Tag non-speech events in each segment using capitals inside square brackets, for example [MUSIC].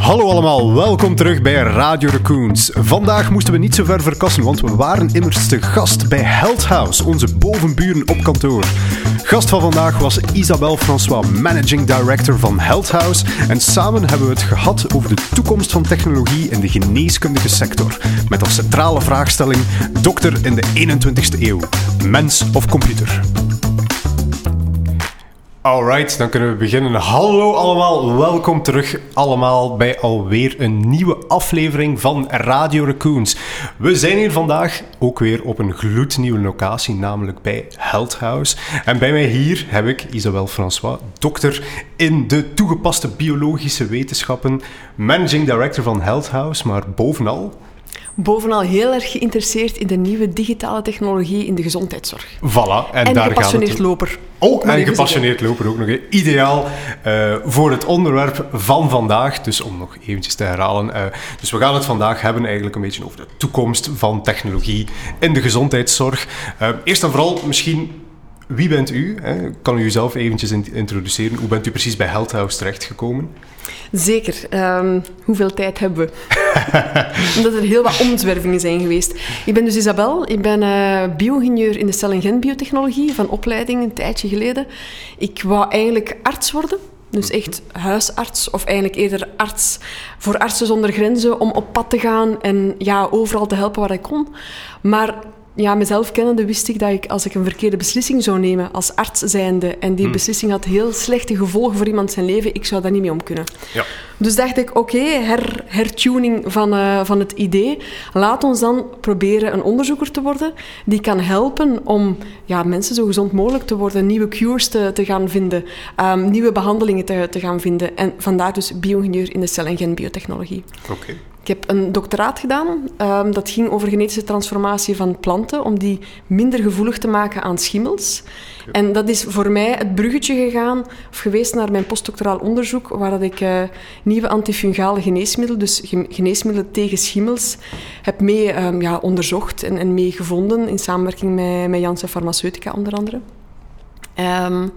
Hallo allemaal, welkom terug bij Radio Raccoons. Vandaag moesten we niet zo ver verkassen, want we waren immers te gast bij Health House, onze bovenburen op kantoor. Gast van vandaag was Isabelle François, Managing Director van Health House. En samen hebben we het gehad over de toekomst van technologie in de geneeskundige sector. Met als centrale vraagstelling: dokter in de 21ste eeuw, mens of computer? Alright, dan kunnen we beginnen. Hallo allemaal, welkom terug allemaal bij alweer een nieuwe aflevering van Radio Raccoons. We zijn hier vandaag ook weer op een gloednieuwe locatie, namelijk bij Health House. En bij mij hier heb ik Isabelle François, dokter in de toegepaste biologische wetenschappen, managing director van Health House, maar bovenal bovenal heel erg geïnteresseerd in de nieuwe digitale technologie in de gezondheidszorg. Voilà. En, en daar gepassioneerd loper. Ook, en gepassioneerd loper ook nog. Ideaal uh, voor het onderwerp van vandaag. Dus om nog eventjes te herhalen. Uh, dus we gaan het vandaag hebben eigenlijk een beetje over de toekomst van technologie in de gezondheidszorg. Uh, eerst en vooral misschien wie bent u? Hè? Kan u uzelf eventjes introduceren? Hoe bent u precies bij Health House terechtgekomen? Zeker. Um, hoeveel tijd hebben we? [LAUGHS] Omdat er heel wat omzwervingen zijn geweest. Ik ben dus Isabel. Ik ben uh, bio-ingenieur in de cel- en genbiotechnologie van opleiding een tijdje geleden. Ik wou eigenlijk arts worden. Dus echt huisarts, of eigenlijk eerder arts voor Artsen zonder Grenzen, om op pad te gaan en ja, overal te helpen waar ik kon. Maar ja, mezelf kennende wist ik dat ik, als ik een verkeerde beslissing zou nemen als arts zijnde, en die hmm. beslissing had heel slechte gevolgen voor iemand zijn leven, ik zou daar niet mee om kunnen. Ja. Dus dacht ik, oké, her, hertuning van, uh, van het idee. Laat ons dan proberen een onderzoeker te worden die kan helpen om ja, mensen zo gezond mogelijk te worden, nieuwe cures te, te gaan vinden, um, nieuwe behandelingen te, te gaan vinden. En vandaar dus bio-ingenieur in de cel- en genbiotechnologie. Oké. Ik heb een doctoraat gedaan. Um, dat ging over genetische transformatie van planten, om die minder gevoelig te maken aan schimmels. En dat is voor mij het bruggetje gegaan, of geweest naar mijn postdoctoraal onderzoek, waar dat ik uh, nieuwe antifungale geneesmiddelen, dus geneesmiddelen tegen schimmels, heb mee um, ja, onderzocht en, en mee gevonden, in samenwerking met, met Janssen Pharmaceutica onder andere. Um,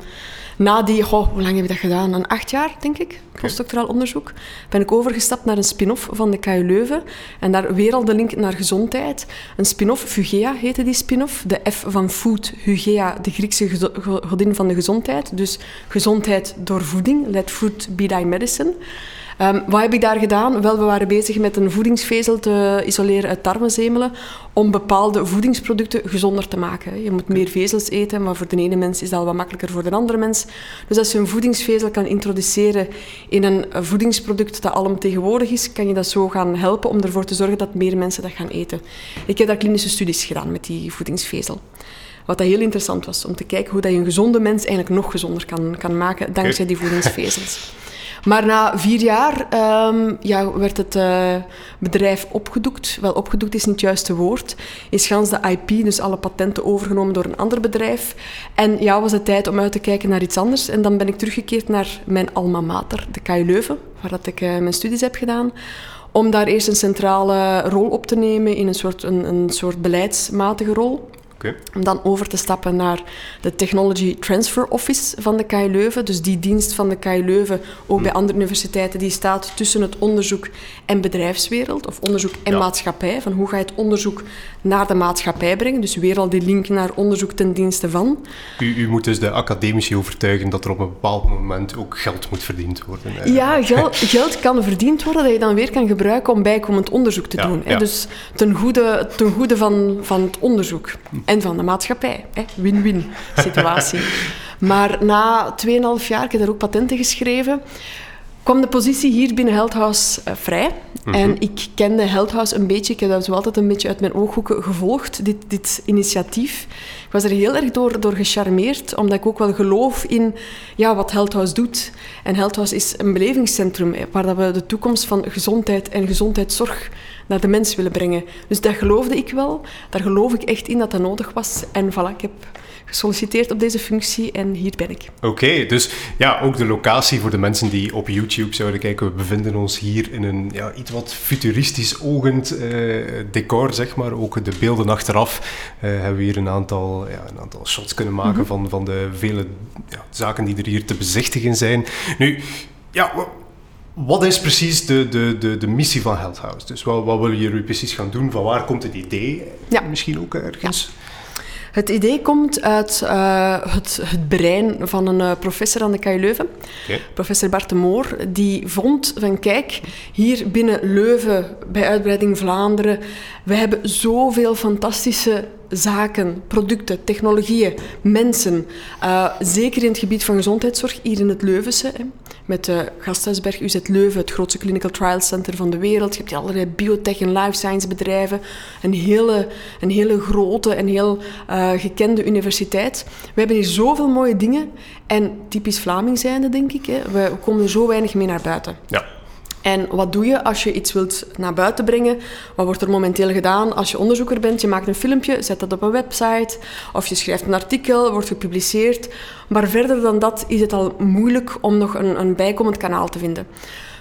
na die, goh, hoe lang heb ik dat gedaan? Een acht jaar, denk ik, postdoctoraal onderzoek. Ben ik overgestapt naar een spin-off van de KU Leuven. En daar weer al de link naar gezondheid. Een spin-off, Fugea heette die spin-off. De F van food, Hugea, de Griekse godin van de gezondheid. Dus gezondheid door voeding, let food be thy medicine. Um, wat heb ik daar gedaan? Wel, we waren bezig met een voedingsvezel te isoleren uit tarwezemelen om bepaalde voedingsproducten gezonder te maken. Je moet meer vezels eten, maar voor de ene mens is dat wat makkelijker voor de andere mens. Dus als je een voedingsvezel kan introduceren in een voedingsproduct dat alomtegenwoordig is, kan je dat zo gaan helpen om ervoor te zorgen dat meer mensen dat gaan eten. Ik heb daar klinische studies gedaan met die voedingsvezel. Wat dat heel interessant was, om te kijken hoe dat je een gezonde mens eigenlijk nog gezonder kan, kan maken dankzij die voedingsvezels. Maar na vier jaar um, ja, werd het uh, bedrijf opgedoekt. Wel, opgedoekt is niet het juiste woord. Is gans de IP, dus alle patenten, overgenomen door een ander bedrijf. En ja, was het tijd om uit te kijken naar iets anders. En dan ben ik teruggekeerd naar mijn alma mater, de KU Leuven, waar dat ik uh, mijn studies heb gedaan om daar eerst een centrale rol op te nemen in een soort, een, een soort beleidsmatige rol. Om dan over te stappen naar de Technology Transfer Office van de KU Leuven. Dus die dienst van de KU Leuven, ook bij hm. andere universiteiten, die staat tussen het onderzoek en bedrijfswereld, of onderzoek en maatschappij. Van hoe ga je het onderzoek naar de maatschappij brengen? Dus weer al die link naar onderzoek ten dienste van. U, u moet dus de academici overtuigen dat er op een bepaald moment ook geld moet verdiend worden. Ja, geld, geld kan verdiend worden dat je dan weer kan gebruiken om bijkomend onderzoek te doen. Dus ten goede, ten goede van, van het onderzoek. Hm en van de maatschappij. Win-win situatie. [LAUGHS] maar na 2,5 jaar, ik heb daar ook patenten geschreven, kwam de positie hier binnen Heldhouse uh, vrij. Mhm. En ik kende Heldhouse een beetje, ik heb dat zo altijd een beetje uit mijn ooghoeken gevolgd, dit, dit initiatief. Ik was er heel erg door, door gecharmeerd, omdat ik ook wel geloof in ja, wat Heldhouse doet. En Heldhouse is een belevingscentrum waar dat we de toekomst van gezondheid en gezondheidszorg naar de mens willen brengen. Dus dat geloofde ik wel. Daar geloof ik echt in dat dat nodig was. En voilà, ik heb gesolliciteerd op deze functie en hier ben ik. Oké, dus ja, ook de locatie voor de mensen die op YouTube zouden kijken. We bevinden ons hier in een ja, iets wat futuristisch ogend uh, decor, zeg maar. Ook de beelden achteraf uh, hebben we hier een aantal, ja, een aantal shots kunnen maken mhm. van, van de vele ja, zaken die er hier te bezichtigen zijn. Nu, ja, wat is precies de, de, de, de missie van Health House? Dus wat, wat willen jullie precies gaan doen? Van waar komt het idee Ja. misschien ook ergens? Het idee komt uit eh, het, het brein van een eh, professor aan de KU Leuven, professor Bart de Moor, die vond van kijk, hier binnen Leuven, bij uitbreiding Vlaanderen, we hebben zoveel fantastische zaken, producten, technologieën, mensen. Eh, zeker in het gebied van gezondheidszorg, hier in het Leuvense, hè, met de Gasthuisberg UZ Leuven, het grootste clinical trial center van de wereld. Je hebt hier allerlei biotech en life science bedrijven, een hele, een hele grote en heel eh, gekende universiteit. We hebben hier zoveel mooie dingen en typisch Vlaming zijnde, denk ik, hè, we komen er zo weinig mee naar buiten. Ja. En wat doe je als je iets wilt naar buiten brengen? Wat wordt er momenteel gedaan als je onderzoeker bent? Je maakt een filmpje, zet dat op een website, of je schrijft een artikel, wordt gepubliceerd. Maar verder dan dat is het al moeilijk om nog een, een bijkomend kanaal te vinden.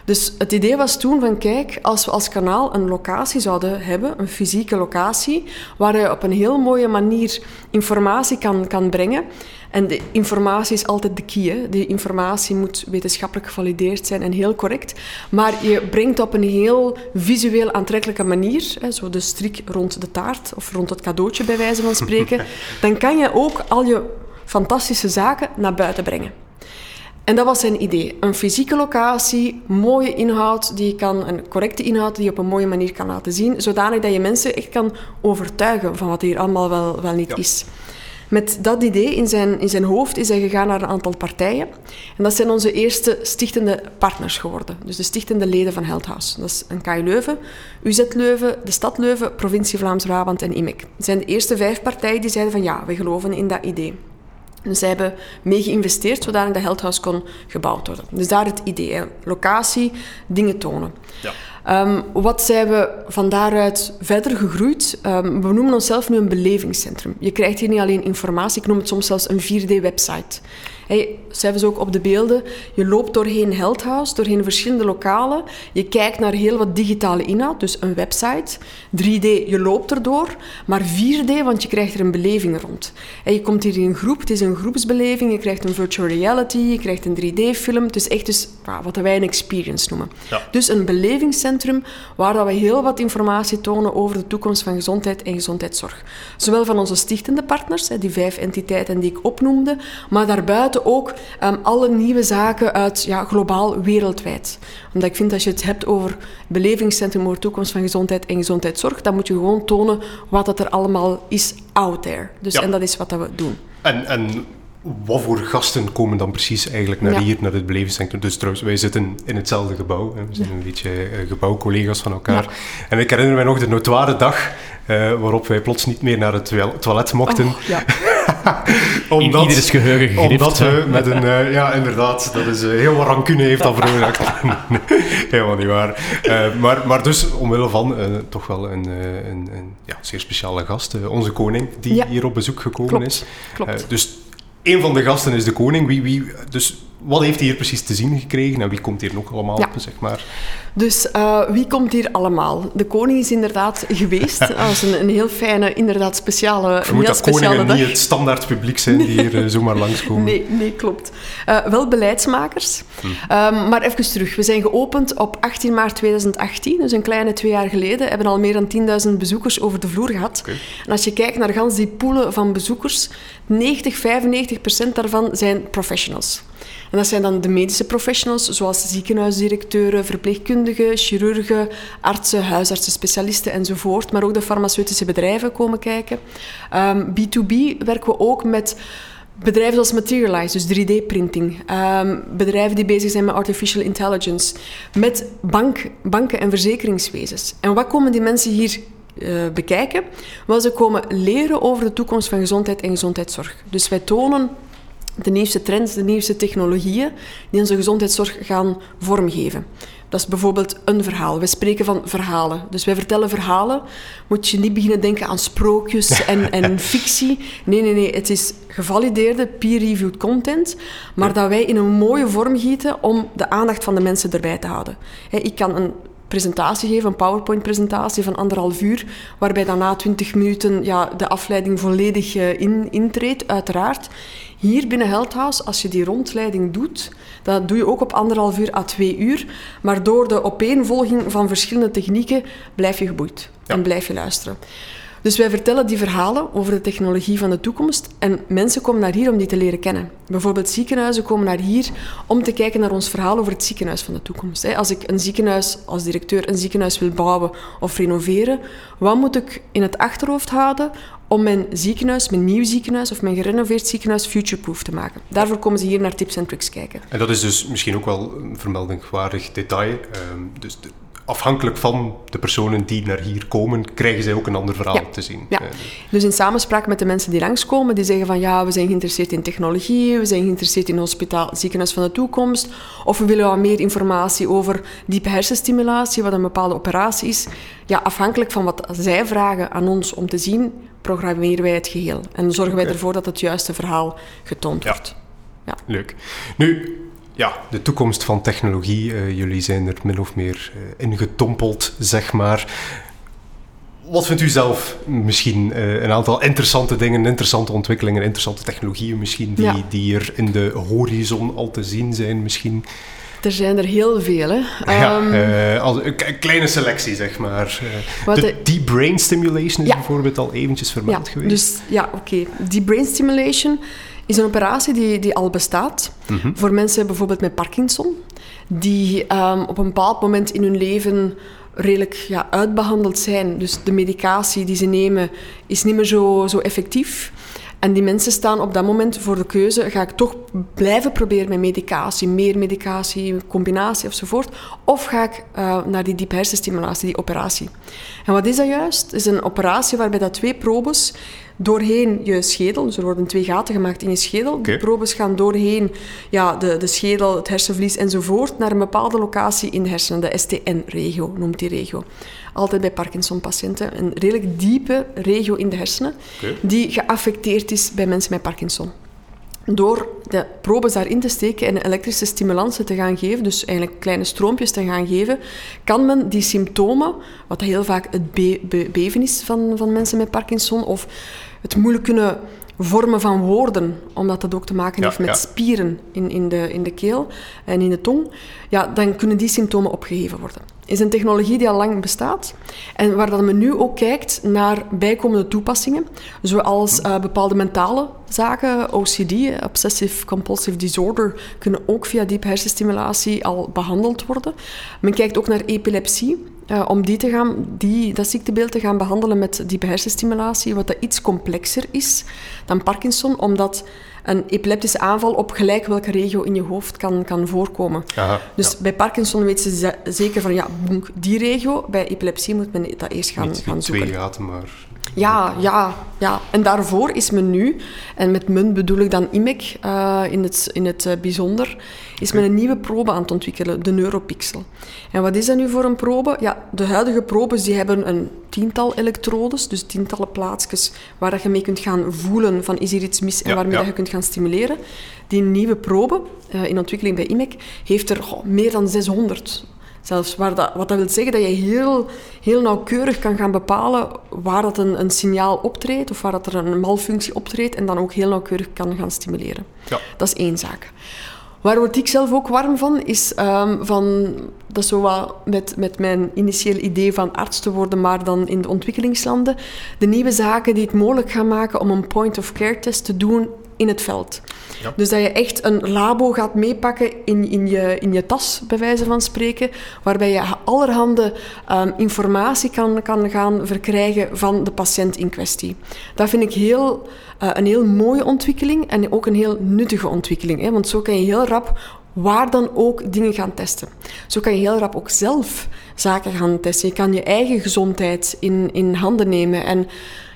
Dus het idee was toen van, kijk, als we als kanaal een locatie zouden hebben, een fysieke locatie, waar je op een heel mooie manier informatie kan, kan brengen. En de informatie is altijd de key. Hè. Die informatie moet wetenschappelijk gevalideerd zijn en heel correct. Maar je brengt op een heel visueel aantrekkelijke manier, hè, zo de strik rond de taart of rond het cadeautje bij wijze van spreken, [LAUGHS] dan kan je ook al je fantastische zaken naar buiten brengen. En dat was zijn idee. Een fysieke locatie, mooie inhoud, die je kan, een correcte inhoud die je op een mooie manier kan laten zien, zodanig dat je mensen echt kan overtuigen van wat hier allemaal wel, wel niet Ja. is. Met dat idee in zijn, in zijn hoofd is hij gegaan naar een aantal partijen. En dat zijn onze eerste stichtende partners geworden. Dus de stichtende leden van House. Dat is een KU Leuven, UZ Leuven, de Stad Leuven, Provincie Vlaams-Brabant en IMEC. Het zijn de eerste vijf partijen die zeiden van ja, we geloven in dat idee. Dus zij hebben mee geïnvesteerd zodat de Health House kon gebouwd worden. Dus daar het idee, hè. locatie, dingen tonen. Ja. Ehm, wat zijn we van daaruit verder gegroeid? Ehm, we noemen onszelf nu een belevingscentrum. Je krijgt hier niet alleen informatie, ik noem het soms zelfs een 4D-website. Hey, ze ook op de beelden. Je loopt doorheen House, doorheen verschillende lokalen. Je kijkt naar heel wat digitale inhoud, dus een website. 3D, je loopt erdoor. Maar 4D, want je krijgt er een beleving rond. En je komt hier in een groep, het is een groepsbeleving. Je krijgt een virtual reality, je krijgt een 3D-film. Het is echt dus, wat wij een experience noemen. Ja. Dus een belevingscentrum waar dat we heel wat informatie tonen over de toekomst van gezondheid en gezondheidszorg. Zowel van onze stichtende partners, die vijf entiteiten die ik opnoemde, maar daarbuiten ook ehm, alle nieuwe zaken uit ja, globaal wereldwijd. Omdat ik vind als je het hebt over belevingscentrum over toekomst van gezondheid en gezondheidszorg, dan moet je gewoon tonen wat dat er allemaal is out there. Dus, Ja. En dat is wat dat we doen. En, en wat voor gasten komen dan precies eigenlijk naar Ja. hier, naar het belevingscentrum? Dus trouwens, wij zitten in hetzelfde gebouw. Hè. We zijn een beetje eh, gebouwcollega's van elkaar. En ik herinner mij nog de notoire dag eh, waarop wij plots niet meer naar het toilet- toilet mochten. Oh, [LAUGHS] ja. [LAUGHS] In ieders geheugen gegrift. Omdat we met een... eh, ja, inderdaad. Dat is eh, heel wat rancune heeft dat veroorzaakt. [LAUGHS] [LAUGHS] Helemaal niet waar. Eh, maar, maar dus, omwille van eh, toch wel een, eh, een, een ja, zeer speciale gast. eh, onze koning, die Ja. hier op bezoek gekomen Klopt, is. klopt. Eh, dus een van de gasten is de koning. Wie, wie, dus wat heeft hij hier precies te zien gekregen? En wie komt hier nog allemaal, Ja. zeg maar? Dus eh, wie komt hier allemaal? De koning is inderdaad geweest. [LAUGHS] Dat was een, een heel fijne, inderdaad speciale, Ik vermoed heel dat koningen dag. niet het standaard publiek zijn die hier eh, zomaar langskomen. Nee, nee, klopt. Eh, wel beleidsmakers. Ehm, maar even terug. We zijn geopend op 18 maart 2018, dus een kleine twee jaar geleden. Hebben al meer dan 10.000 bezoekers over de vloer gehad. En als je kijkt naar gans die poelen van bezoekers, 90, 95 procent daarvan zijn professionals. En dat zijn dan de medische professionals, zoals ziekenhuisdirecteuren, verpleegkundigen, chirurgen, artsen, huisartsen, specialisten enzovoort. Maar ook de farmaceutische bedrijven komen kijken. Ehm, B2B werken we ook met Bedrijven zoals Materialize, dus 3D-printing. Ehm, bedrijven die bezig zijn met artificial intelligence. Met bank, banken en verzekeringswezens. En wat komen die mensen hier eh, bekijken? Wel, ze komen leren over de toekomst van gezondheid en gezondheidszorg. Dus wij tonen de nieuwste trends, de nieuwste technologieën die onze gezondheidszorg gaan vormgeven. Dat is bijvoorbeeld een verhaal. We spreken van verhalen. Dus wij vertellen verhalen. Moet je niet beginnen denken aan sprookjes [LAUGHS] en, en fictie. Nee, nee, nee. Het is gevalideerde, peer-reviewed content, maar dat wij in een mooie vorm gieten om de aandacht van de mensen erbij te houden. Ik kan een presentatie geven, een PowerPoint-presentatie van anderhalf uur, waarbij dan na twintig minuten ja, de afleiding volledig eh, in, intreedt, uiteraard. Hier binnen Heldhouse, als je die rondleiding doet, dat doe je ook op anderhalf uur à twee uur. Maar door de opeenvolging van verschillende technieken blijf je geboeid en blijf je luisteren. Dus wij vertellen die verhalen over de technologie van de toekomst en mensen komen naar hier om die te leren kennen. Bijvoorbeeld ziekenhuizen komen naar hier om te kijken naar ons verhaal over het ziekenhuis van de toekomst. Als ik een ziekenhuis, als directeur een ziekenhuis wil bouwen of renoveren, wat moet ik in het achterhoofd houden om mijn ziekenhuis, mijn nieuw ziekenhuis of mijn gerenoveerd ziekenhuis futureproof te maken. Daarvoor komen ze hier naar tips en tricks kijken. En dat is dus misschien ook wel een vermeldingswaardig detail. Ehm, dus de, afhankelijk van de personen die naar hier komen, krijgen zij ook een ander verhaal te zien. Ja. Dus in samenspraak met de mensen die langskomen, die zeggen van ja, we zijn geïnteresseerd in technologie, we zijn geïnteresseerd in hospitaal, ziekenhuis van de toekomst, of we willen wat meer informatie over diepe hersenstimulatie, wat een bepaalde operatie is. Ja, afhankelijk van wat zij vragen aan ons om te zien, programmeren wij het geheel. En zorgen wij ervoor dat het juiste verhaal getoond wordt. Ja. Leuk. Nu, ja, de toekomst van technologie. Uh, jullie zijn er min of meer uh, in gedompeld, zeg maar. Wat vindt u zelf misschien uh, een aantal interessante dingen, interessante ontwikkelingen, interessante technologieën misschien, die, ja. die er in de horizon al te zien zijn misschien? Er zijn er heel veel, hè. Ja, um, als, een kleine selectie, zeg maar. de, de deep brain stimulation is ja. bijvoorbeeld al eventjes vermeld ja, geweest. Dus, ja, oké. Okay. Deep brain stimulation is een operatie die, die al bestaat mm-hmm. voor mensen bijvoorbeeld met Parkinson, die um, op een bepaald moment in hun leven redelijk ja, uitbehandeld zijn. Dus de medicatie die ze nemen is niet meer zo, zo effectief. En die mensen staan op dat moment voor de keuze: ga ik toch blijven proberen met medicatie, meer medicatie, combinatie ofzovoort, of ga ik uh, naar die diep hersenstimulatie, die operatie? En wat is dat juist? Het is een operatie waarbij dat twee probes doorheen je schedel. Dus er worden twee gaten gemaakt in je schedel. Okay. De probes gaan doorheen ja, de, de schedel, het hersenvlies enzovoort naar een bepaalde locatie in de hersenen. De STN-regio noemt die regio. Altijd bij Parkinson-patiënten. Een redelijk diepe regio in de hersenen okay. die geaffecteerd is bij mensen met Parkinson. Door de probes daarin te steken en elektrische stimulansen te gaan geven, dus eigenlijk kleine stroompjes te gaan geven, kan men die symptomen, wat heel vaak het be be beven is van, van mensen met Parkinson, of het moeilijk kunnen vormen van woorden, omdat dat ook te maken heeft met ja. spieren in, in, de, in de keel en in de tong, ja, dan kunnen die symptomen opgeheven worden. Is een technologie die al lang bestaat en waar dat men nu ook kijkt naar bijkomende toepassingen, zoals uh, bepaalde mentale zaken, OCD, Obsessive Compulsive Disorder, kunnen ook via diepe hersenstimulatie al behandeld worden. Men kijkt ook naar epilepsie, uh, om die te gaan, die, dat ziektebeeld te gaan behandelen met diepe hersenstimulatie, wat dat iets complexer is dan Parkinson, omdat een epileptische aanval op gelijk welke regio in je hoofd kan, kan voorkomen. Aha, dus ja. bij Parkinson weten ze zeker van, ja, die regio. Bij epilepsie moet men dat eerst gaan, Niet gaan zoeken. twee gaten, maar... Ja, ja, ja. En daarvoor is men nu, en met men bedoel ik dan IMEC uh, in het, in het uh, bijzonder, is men een nieuwe probe aan het ontwikkelen, de Neuropixel. En wat is dat nu voor een probe? Ja, de huidige probes die hebben een tiental elektrodes, dus tientallen plaatsjes waar dat je mee kunt gaan voelen van is hier iets mis en ja, waarmee ja. dat je kunt gaan stimuleren. Die nieuwe probe, uh, in ontwikkeling bij IMEC, heeft er oh, meer dan 600 Zelfs waar dat, wat dat wil zeggen dat je heel, heel nauwkeurig kan gaan bepalen waar dat een, een signaal optreedt of waar dat er een malfunctie optreedt en dan ook heel nauwkeurig kan gaan stimuleren. Ja. Dat is één zaak. Waar word ik zelf ook warm van, is um, van, dat is zo wat met, met mijn initiële idee van arts te worden, maar dan in de ontwikkelingslanden, de nieuwe zaken die het mogelijk gaan maken om een point-of-care test te doen in het veld. Ja. Dus dat je echt een labo gaat meepakken in, in, je, in je tas, bij wijze van spreken, waarbij je allerhande um, informatie kan, kan gaan verkrijgen van de patiënt in kwestie. Dat vind ik heel, uh, een heel mooie ontwikkeling en ook een heel nuttige ontwikkeling. Hè? Want zo kan je heel rap waar dan ook dingen gaan testen. Zo kan je heel rap ook zelf zaken gaan testen. Je kan je eigen gezondheid in, in handen nemen en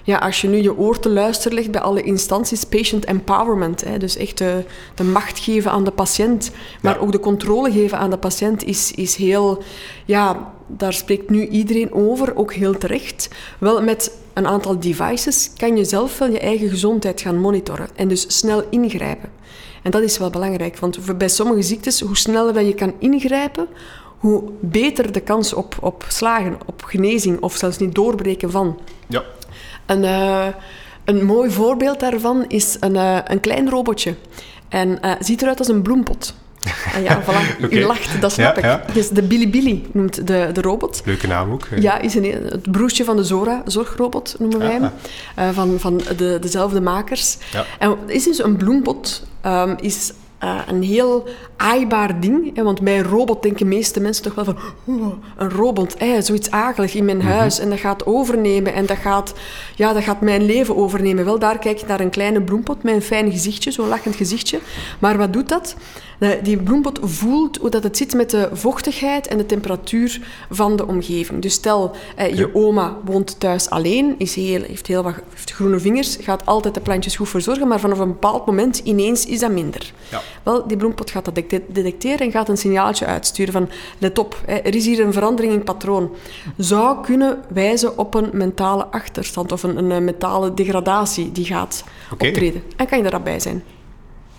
ja, als je nu je oor te luisteren legt bij alle instanties, patient empowerment, hè, dus echt de, de macht geven aan de patiënt, maar ja. ook de controle geven aan de patiënt, is, is heel, ja, daar spreekt nu iedereen over, ook heel terecht. Wel, met een aantal devices kan je zelf wel je eigen gezondheid gaan monitoren en dus snel ingrijpen. En dat is wel belangrijk, want bij sommige ziektes, hoe sneller dat je kan ingrijpen, hoe beter de kans op, op slagen, op genezing of zelfs niet doorbreken van. Ja. En uh, Een mooi voorbeeld daarvan is een, uh, een klein robotje. En uh, ziet eruit als een bloempot. Ah ja, [LAUGHS] voilà. okay. U lacht, dat snap ja, ik. Dus de Billy noemt de, de robot. Leuke naam ook. Ja, is een, het broertje van de Zora, zorgrobot noemen wij hem. Van van de, dezelfde makers. En is dus een bloembot um, is uh, een heel aaibaar ding. Hè, want bij een robot denken de meeste mensen toch wel van... Oh, een robot, eh, zoiets akelig in mijn mhm. huis. En dat gaat overnemen. En dat gaat, ja, dat gaat mijn leven overnemen. Wel, daar kijk je naar een kleine bloempot met een fijn gezichtje. Zo'n lachend gezichtje. Maar wat doet dat? Die bloempot voelt hoe dat het zit met de vochtigheid en de temperatuur van de omgeving. Dus stel, eh, je oma woont thuis alleen, is heel, heeft heel wat heeft groene vingers, gaat altijd de plantjes goed verzorgen, maar vanaf een bepaald moment ineens is dat minder. Ja. Wel, die bloempot gaat dat detecteren en gaat een signaaltje uitsturen van let op, er is hier een verandering in patroon. Zou kunnen wijzen op een mentale achterstand of een, een mentale degradatie die gaat optreden. En kan je daarbij zijn.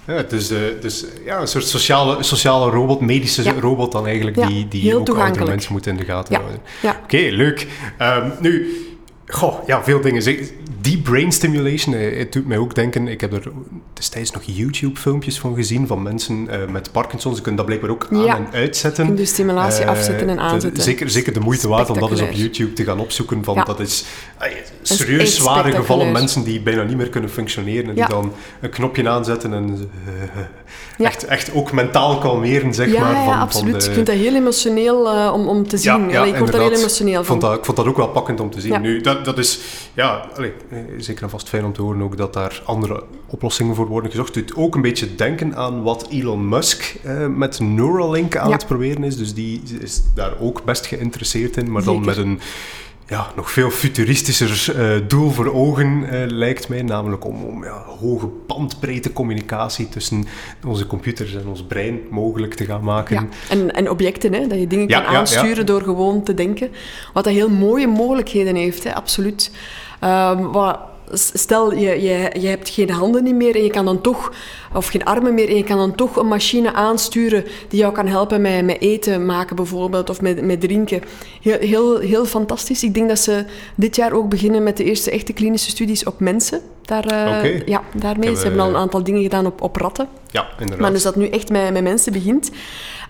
Ja, dus, dus ja, een soort sociale, sociale robot, medische robot dan eigenlijk, die, die ook andere mensen moet in de gaten houden. Oké, leuk. Um, nu, goh, ja, veel dingen die brain stimulation, eh, het doet mij ook denken, ik heb er destijds nog YouTube-filmpjes van gezien van mensen uh, met Parkinson. Ze kunnen dat blijkbaar ook aan en uitzetten. De stimulatie uh, afzetten en aanzetten. zeker, zeker de moeite waard om dat eens op YouTube te gaan opzoeken. Van, Dat is uh, serieus zware gevallen mensen die bijna niet meer kunnen functioneren en die dan een knopje aanzetten en echt, echt ook mentaal kalmeren, zeg maar. Van, ja, absoluut. Van de... Ik vind dat heel emotioneel om, om te zien. Ja, ik word daar heel emotioneel van. Vond dat, ik vond dat ook wel pakkend om te zien. Nu, dat, dat is... Ja, allez, eh, zeker en vast fijn om te horen ook dat daar andere oplossingen voor worden gezocht. Het doet ook een beetje denken aan wat Elon Musk eh, met Neuralink aan het proberen is. Dus die is daar ook best geïnteresseerd in, maar dan met een ja, nog veel futuristischer uh, doel voor ogen, uh, lijkt mij. Namelijk om, om ja, hoge bandbreedte communicatie tussen onze computers en ons brein mogelijk te gaan maken. Ja, en, en objecten, hè, dat je dingen kan aansturen door gewoon te denken. Wat dat heel mooie mogelijkheden heeft, hè, absoluut. Um, wat, stel, je, je, je hebt geen handen niet meer en je kan dan toch, of geen armen meer, en je kan dan toch een machine aansturen die jou kan helpen met, met eten maken bijvoorbeeld, of met, met drinken. Heel, heel, heel fantastisch. Ik denk dat ze dit jaar ook beginnen met de eerste echte klinische studies op mensen. Daar, uh, ja, daarmee. Ze hebben al een aantal dingen gedaan op, op ratten. Ja, inderdaad. Maar dus dat nu echt met, met mensen begint.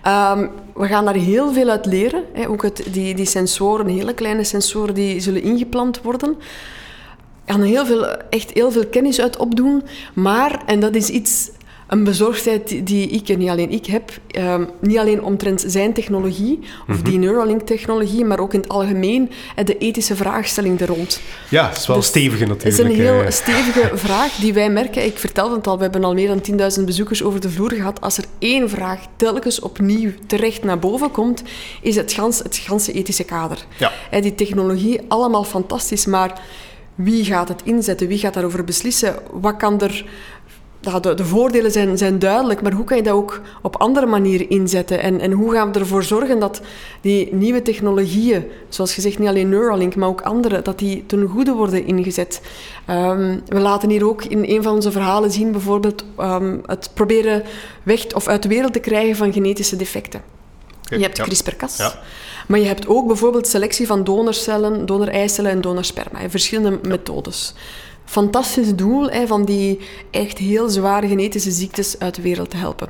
Um, we gaan daar heel veel uit leren. Hè. Ook het, die, die sensoren, hele kleine sensoren, die zullen ingeplant worden kan heel veel, echt heel veel kennis uit opdoen. Maar, en dat is iets, een bezorgdheid die ik, en niet alleen ik heb, um, niet alleen omtrent zijn technologie, of mm die Neuralink-technologie, maar ook in het algemeen de ethische vraagstelling er rond. Ja, het is wel dus stevige natuurlijk. Het is een heel stevige [LAUGHS] vraag die wij merken. Ik vertelde het al, we hebben al meer dan 10.000 bezoekers over de vloer gehad. Als er één vraag telkens opnieuw terecht naar boven komt, is het, gans, het ganse ethische kader. Ja. Die technologie, allemaal fantastisch, maar wie gaat het inzetten? Wie gaat daarover beslissen? Wat kan er... De, de, voordelen zijn, zijn duidelijk, maar hoe kan je dat ook op andere manieren inzetten? En, en hoe gaan we ervoor zorgen dat die nieuwe technologieën, zoals gezegd niet alleen Neuralink, maar ook andere, dat die ten goede worden ingezet? Um, we laten hier ook in een van onze verhalen zien bijvoorbeeld um, het proberen weg of uit de wereld te krijgen van genetische defecten. Je hebt CRISPR-Cas. Ja. Maar je hebt ook bijvoorbeeld selectie van donorcellen, donoreicellen en donorsperma. Verschillende methodes. Fantastisch doel hè, van die echt heel zware genetische ziektes uit de wereld te helpen.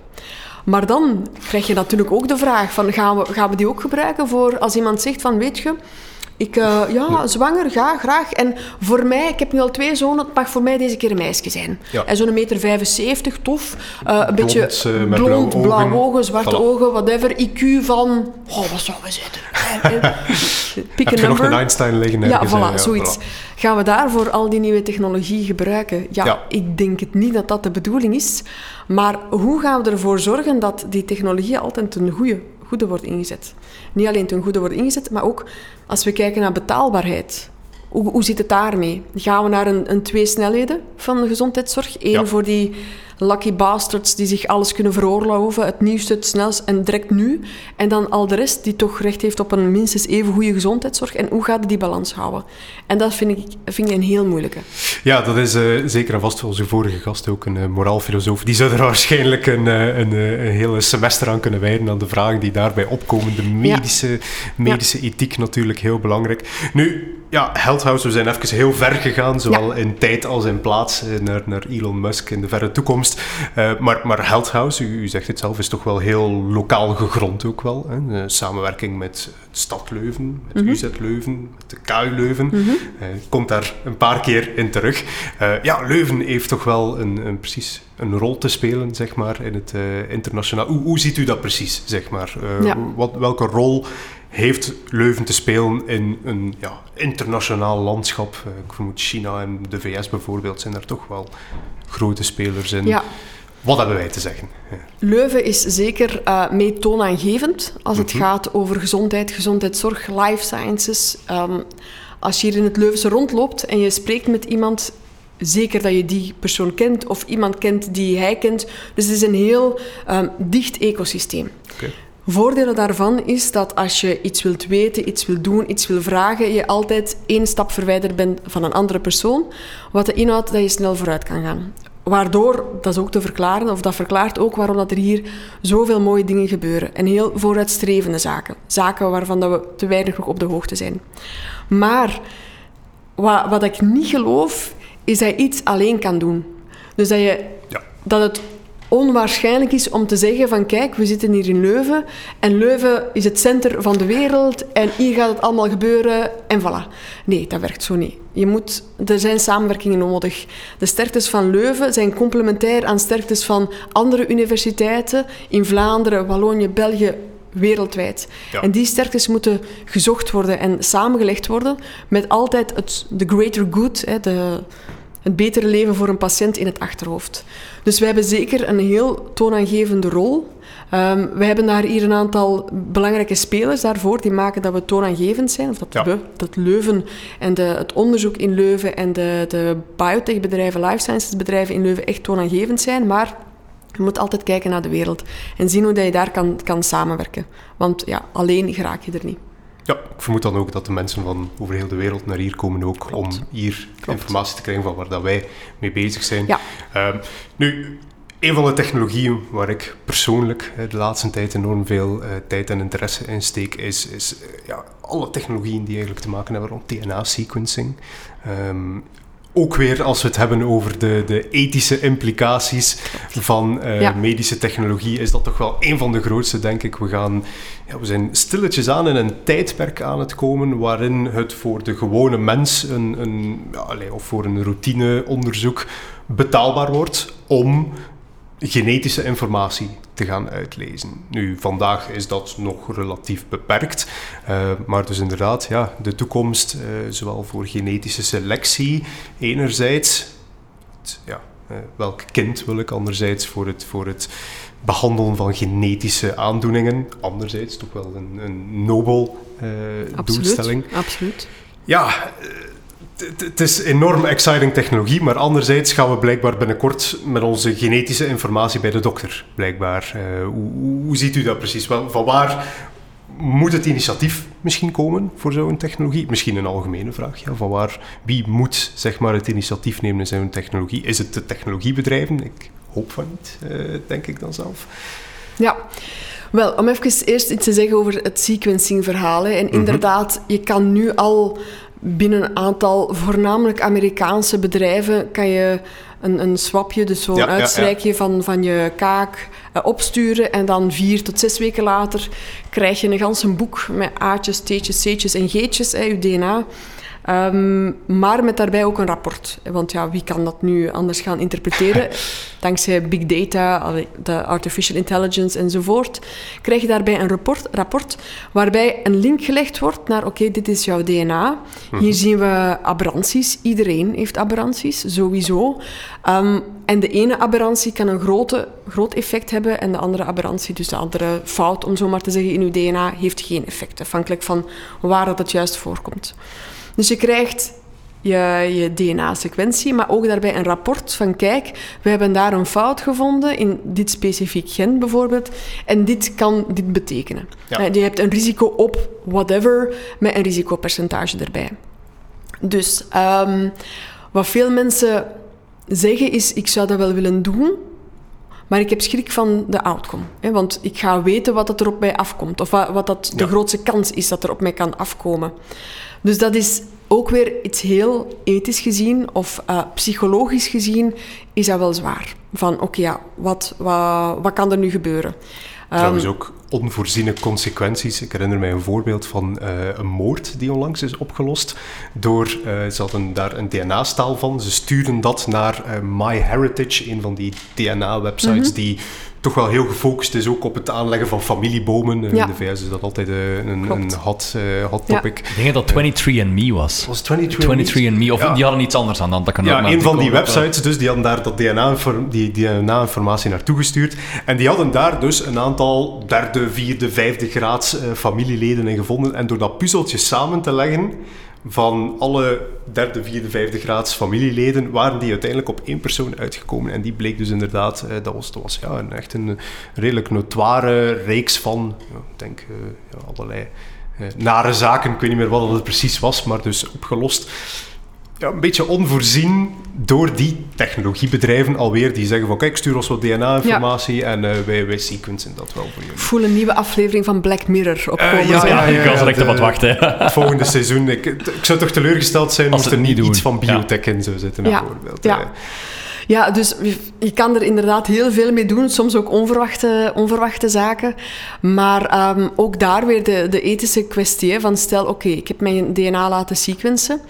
Maar dan krijg je natuurlijk ook de vraag van gaan we, gaan we die ook gebruiken voor als iemand zegt van weet je, ik, uh, ja, zwanger, ga, graag. En voor mij, ik heb nu al twee zonen, het mag voor mij deze keer een meisje zijn. Ja. En zo'n meter 75, tof. Uh, een beetje uh, blond, blauwe ogen, zwarte ogen, whatever. IQ van, oh, wat zou we zetten? [LAUGHS] Pick Heb je nog een Einstein liggen? Ja, voilà, ja, zoiets. Gaan we daarvoor al die nieuwe technologie gebruiken? Ja, ja, ik denk het niet dat dat de bedoeling is. Maar hoe gaan we ervoor zorgen dat die technologie altijd een goede goede wordt ingezet. Niet alleen ten goede wordt ingezet, maar ook als we kijken naar betaalbaarheid. Hoe, hoe zit het daarmee? Gaan we naar een, een twee snelheden van de gezondheidszorg? Eén voor die lucky bastards die zich alles kunnen veroorloven, het nieuwste, het snelst en direct nu. En dan al de rest die toch recht heeft op een minstens even goede gezondheidszorg. En hoe gaat die balans houden? En dat vind ik, vind ik een heel moeilijke. Ja, dat is uh, zeker en vast onze vorige gast ook, een uh, moraalfilosoof. Die zou er [LAUGHS] waarschijnlijk een, uh, een, een hele semester aan kunnen wijden aan de vragen die daarbij opkomen. De medische, medische ethiek natuurlijk heel belangrijk. Nu, ja, Healthhouse, we zijn even heel ver gegaan, zowel in tijd als in plaats, eh, naar, naar Elon Musk in de verre toekomst. Uh, maar, maar Healthhouse, u, u, zegt het zelf, is toch wel heel lokaal gegrond ook wel. Hè? samenwerking met de stad Leuven, met mm UZ Leuven, met de KU Leuven. Mm -hmm. komt daar een paar keer in terug. ja, Leuven heeft toch wel een, een, precies een rol te spelen, zeg maar, in het internationaal. Hoe, hoe ziet u dat precies, zeg maar? Ja. Wat, welke rol heeft Leuven te spelen in een ja, internationaal landschap. Eh, ik vermoed China en de VS bijvoorbeeld zijn daar toch wel grote spelers in. Ja. Wat hebben wij te zeggen? Leuven is zeker uh, mee toonaangevend als het mhm. gaat over gezondheid, gezondheidszorg, life sciences. Um, als je hier in het Leuvense rondloopt en je spreekt met iemand, zeker dat je die persoon kent of iemand kent die hij kent. Dus het is een heel um, dicht ecosysteem. Okay. Voordelen daarvan is dat als je iets wilt weten, iets wilt doen, iets wil vragen, je altijd één stap verwijderd bent van een andere persoon. Wat de inhoudt dat je snel vooruit kan gaan. Waardoor, dat is ook te verklaren, of dat verklaart ook waarom dat er hier zoveel mooie dingen gebeuren. En heel vooruitstrevende zaken. Zaken waarvan dat we te weinig nog op de hoogte zijn. Maar wat, wat ik niet geloof, is dat je iets alleen kan doen. Dus dat, je, ja. dat het onwaarschijnlijk is om te zeggen van kijk, we zitten hier in Leuven en Leuven is het centrum van de wereld en hier gaat het allemaal gebeuren en voilà. Nee, dat werkt zo niet. Je moet, er zijn samenwerkingen nodig. De sterktes van Leuven zijn complementair aan sterktes van andere universiteiten in Vlaanderen, Wallonië, België, wereldwijd. En die sterktes moeten gezocht worden en samengelegd worden met altijd het, de greater good, hè, de, het betere leven voor een patiënt in het achterhoofd. Dus wij hebben zeker een heel toonaangevende rol. Um, we hebben daar hier een aantal belangrijke spelers daarvoor die maken dat we toonaangevend zijn. Of dat, we, dat Leuven en de, het onderzoek in Leuven en de, de biotechbedrijven, life sciences bedrijven in Leuven echt toonaangevend zijn. Maar je moet altijd kijken naar de wereld en zien hoe dat je daar kan, kan samenwerken. Want ja, alleen geraak je er niet. Ja, ik vermoed dan ook dat de mensen van over heel de wereld naar hier komen ook om hier informatie te krijgen van waar dat wij mee bezig zijn. Ja. Ehm, nu, een van de technologieën waar ik persoonlijk de laatste tijd enorm veel uh, tijd en interesse in steek, is, is uh, ja, alle technologieën die eigenlijk te maken hebben rond DNA-sequencing. Um, ook weer als we het hebben over de, de ethische implicaties van uh, medische technologie, is dat toch wel een van de grootste, denk ik. We, gaan, ja, we zijn stilletjes aan in een tijdperk aan het komen waarin het voor de gewone mens, een, een, ja, of voor een routineonderzoek, betaalbaar wordt om genetische informatie te gaan uitlezen. Nu, vandaag is dat nog relatief beperkt, uh, maar dus inderdaad, ja, de toekomst, uh, zowel voor genetische selectie enerzijds, het, ja, uh, welk kind wil ik anderzijds voor het, voor het behandelen van genetische aandoeningen, anderzijds toch wel een, een nobel doelstelling. Absoluut. Ja, het is enorm exciting technologie, maar anderzijds gaan we blijkbaar binnenkort met onze genetische informatie bij de dokter, blijkbaar. Uh, hoe, hoe, ziet u dat precies? Wel, van waar moet het initiatief misschien komen voor zo'n technologie? Misschien een algemene vraag. Ja. Van waar, wie moet zeg maar, het initiatief nemen in zo'n technologie? Is het de technologiebedrijven? Ik hoop van niet, uh, denk ik dan zelf. Ja. Wel, om even eerst iets te zeggen over het sequencing-verhaal. En mhm. inderdaad, je kan nu al binnen een aantal voornamelijk Amerikaanse bedrijven kan je een, een swapje, dus zo'n uitstrijkje Van, van je kaak uh, opsturen. En dan vier tot zes weken later krijg je een ganse boek met A'tjes, T'tjes, C'tjes en G'tjes, hè, je DNA. Um, maar met daarbij ook een rapport. Want ja, wie kan dat nu anders gaan interpreteren? [LAUGHS] Dankzij big data, de artificial intelligence enzovoort, krijg je daarbij een rapport, rapport waarbij een link gelegd wordt naar oké, dit is jouw DNA. Hier mhm. zien we aberranties. Iedereen heeft aberranties, sowieso. Um, en de ene aberrantie kan een grote, groot effect hebben en de andere aberrantie, dus de andere fout, om zo maar te zeggen, in uw DNA, heeft geen effect. Afhankelijk van waar dat het juist voorkomt. Dus je krijgt je, je DNA-sequentie, maar ook daarbij een rapport van kijk, we hebben daar een fout gevonden in dit specifiek gen bijvoorbeeld en dit kan dit betekenen. Je hebt een risico op whatever met een risicopercentage erbij. Dus um, wat veel mensen zeggen is, ik zou dat wel willen doen, maar ik heb schrik van de outcome. Hè, want ik ga weten wat dat er op mij afkomt, of wat, wat dat de grootste kans is dat er op mij kan afkomen. Dus dat is ook weer iets heel ethisch gezien of uh, psychologisch gezien is dat wel zwaar. Van oké, ja, wat, wat, wat kan er nu gebeuren? Trouwens um, ook onvoorziene consequenties. Ik herinner mij een voorbeeld van uh, een moord die onlangs is opgelost. Door, uh, ze hadden daar een DNA-staal van. Ze stuurden dat naar uh, MyHeritage, een van die DNA-websites mm -hmm. die toch wel heel gefocust is ook op het aanleggen van familiebomen. Ja. In de VS is dat altijd een, een hot, hot topic. Ja. Ik denk dat 23andMe was. Was 23andMe? 23andMe, of ja. die hadden iets anders aan dan. Dat kan ja, een van die websites dus, die hadden daar dat DNA-informatie DNA naartoe gestuurd. En die hadden daar dus een aantal derde, vierde, vijfde graads uh, familieleden in gevonden. En door dat puzzeltje samen te leggen van alle derde, vierde, vijfde graads familieleden waren die uiteindelijk op één persoon uitgekomen. En die bleek dus inderdaad, uh, dat was, dat was ja, een, echt een redelijk notoire reeks van, ja, ik denk, uh, ja, allerlei uh, nare zaken. Ik weet niet meer wat het precies was, maar dus opgelost ja, een beetje onvoorzien door die technologiebedrijven alweer. Die zeggen van kijk, stuur ons wat DNA-informatie en uh, wij, wij sequencen dat wel voor jullie. Ik voel een nieuwe aflevering van Black Mirror opkomen. Uh, ja, ja, ja, ik was er echt op wat wachten. Het [LAUGHS] volgende seizoen. Ik, ik zou toch teleurgesteld zijn als, er niet doen. iets van biotech in zou zitten bijvoorbeeld. Ja. Ja, dus je kan er inderdaad heel veel mee doen. Soms ook onverwachte, onverwachte zaken. Maar um, ook daar weer de, de ethische kwestie van stel, oké, okay, ik heb mijn DNA laten sequencen.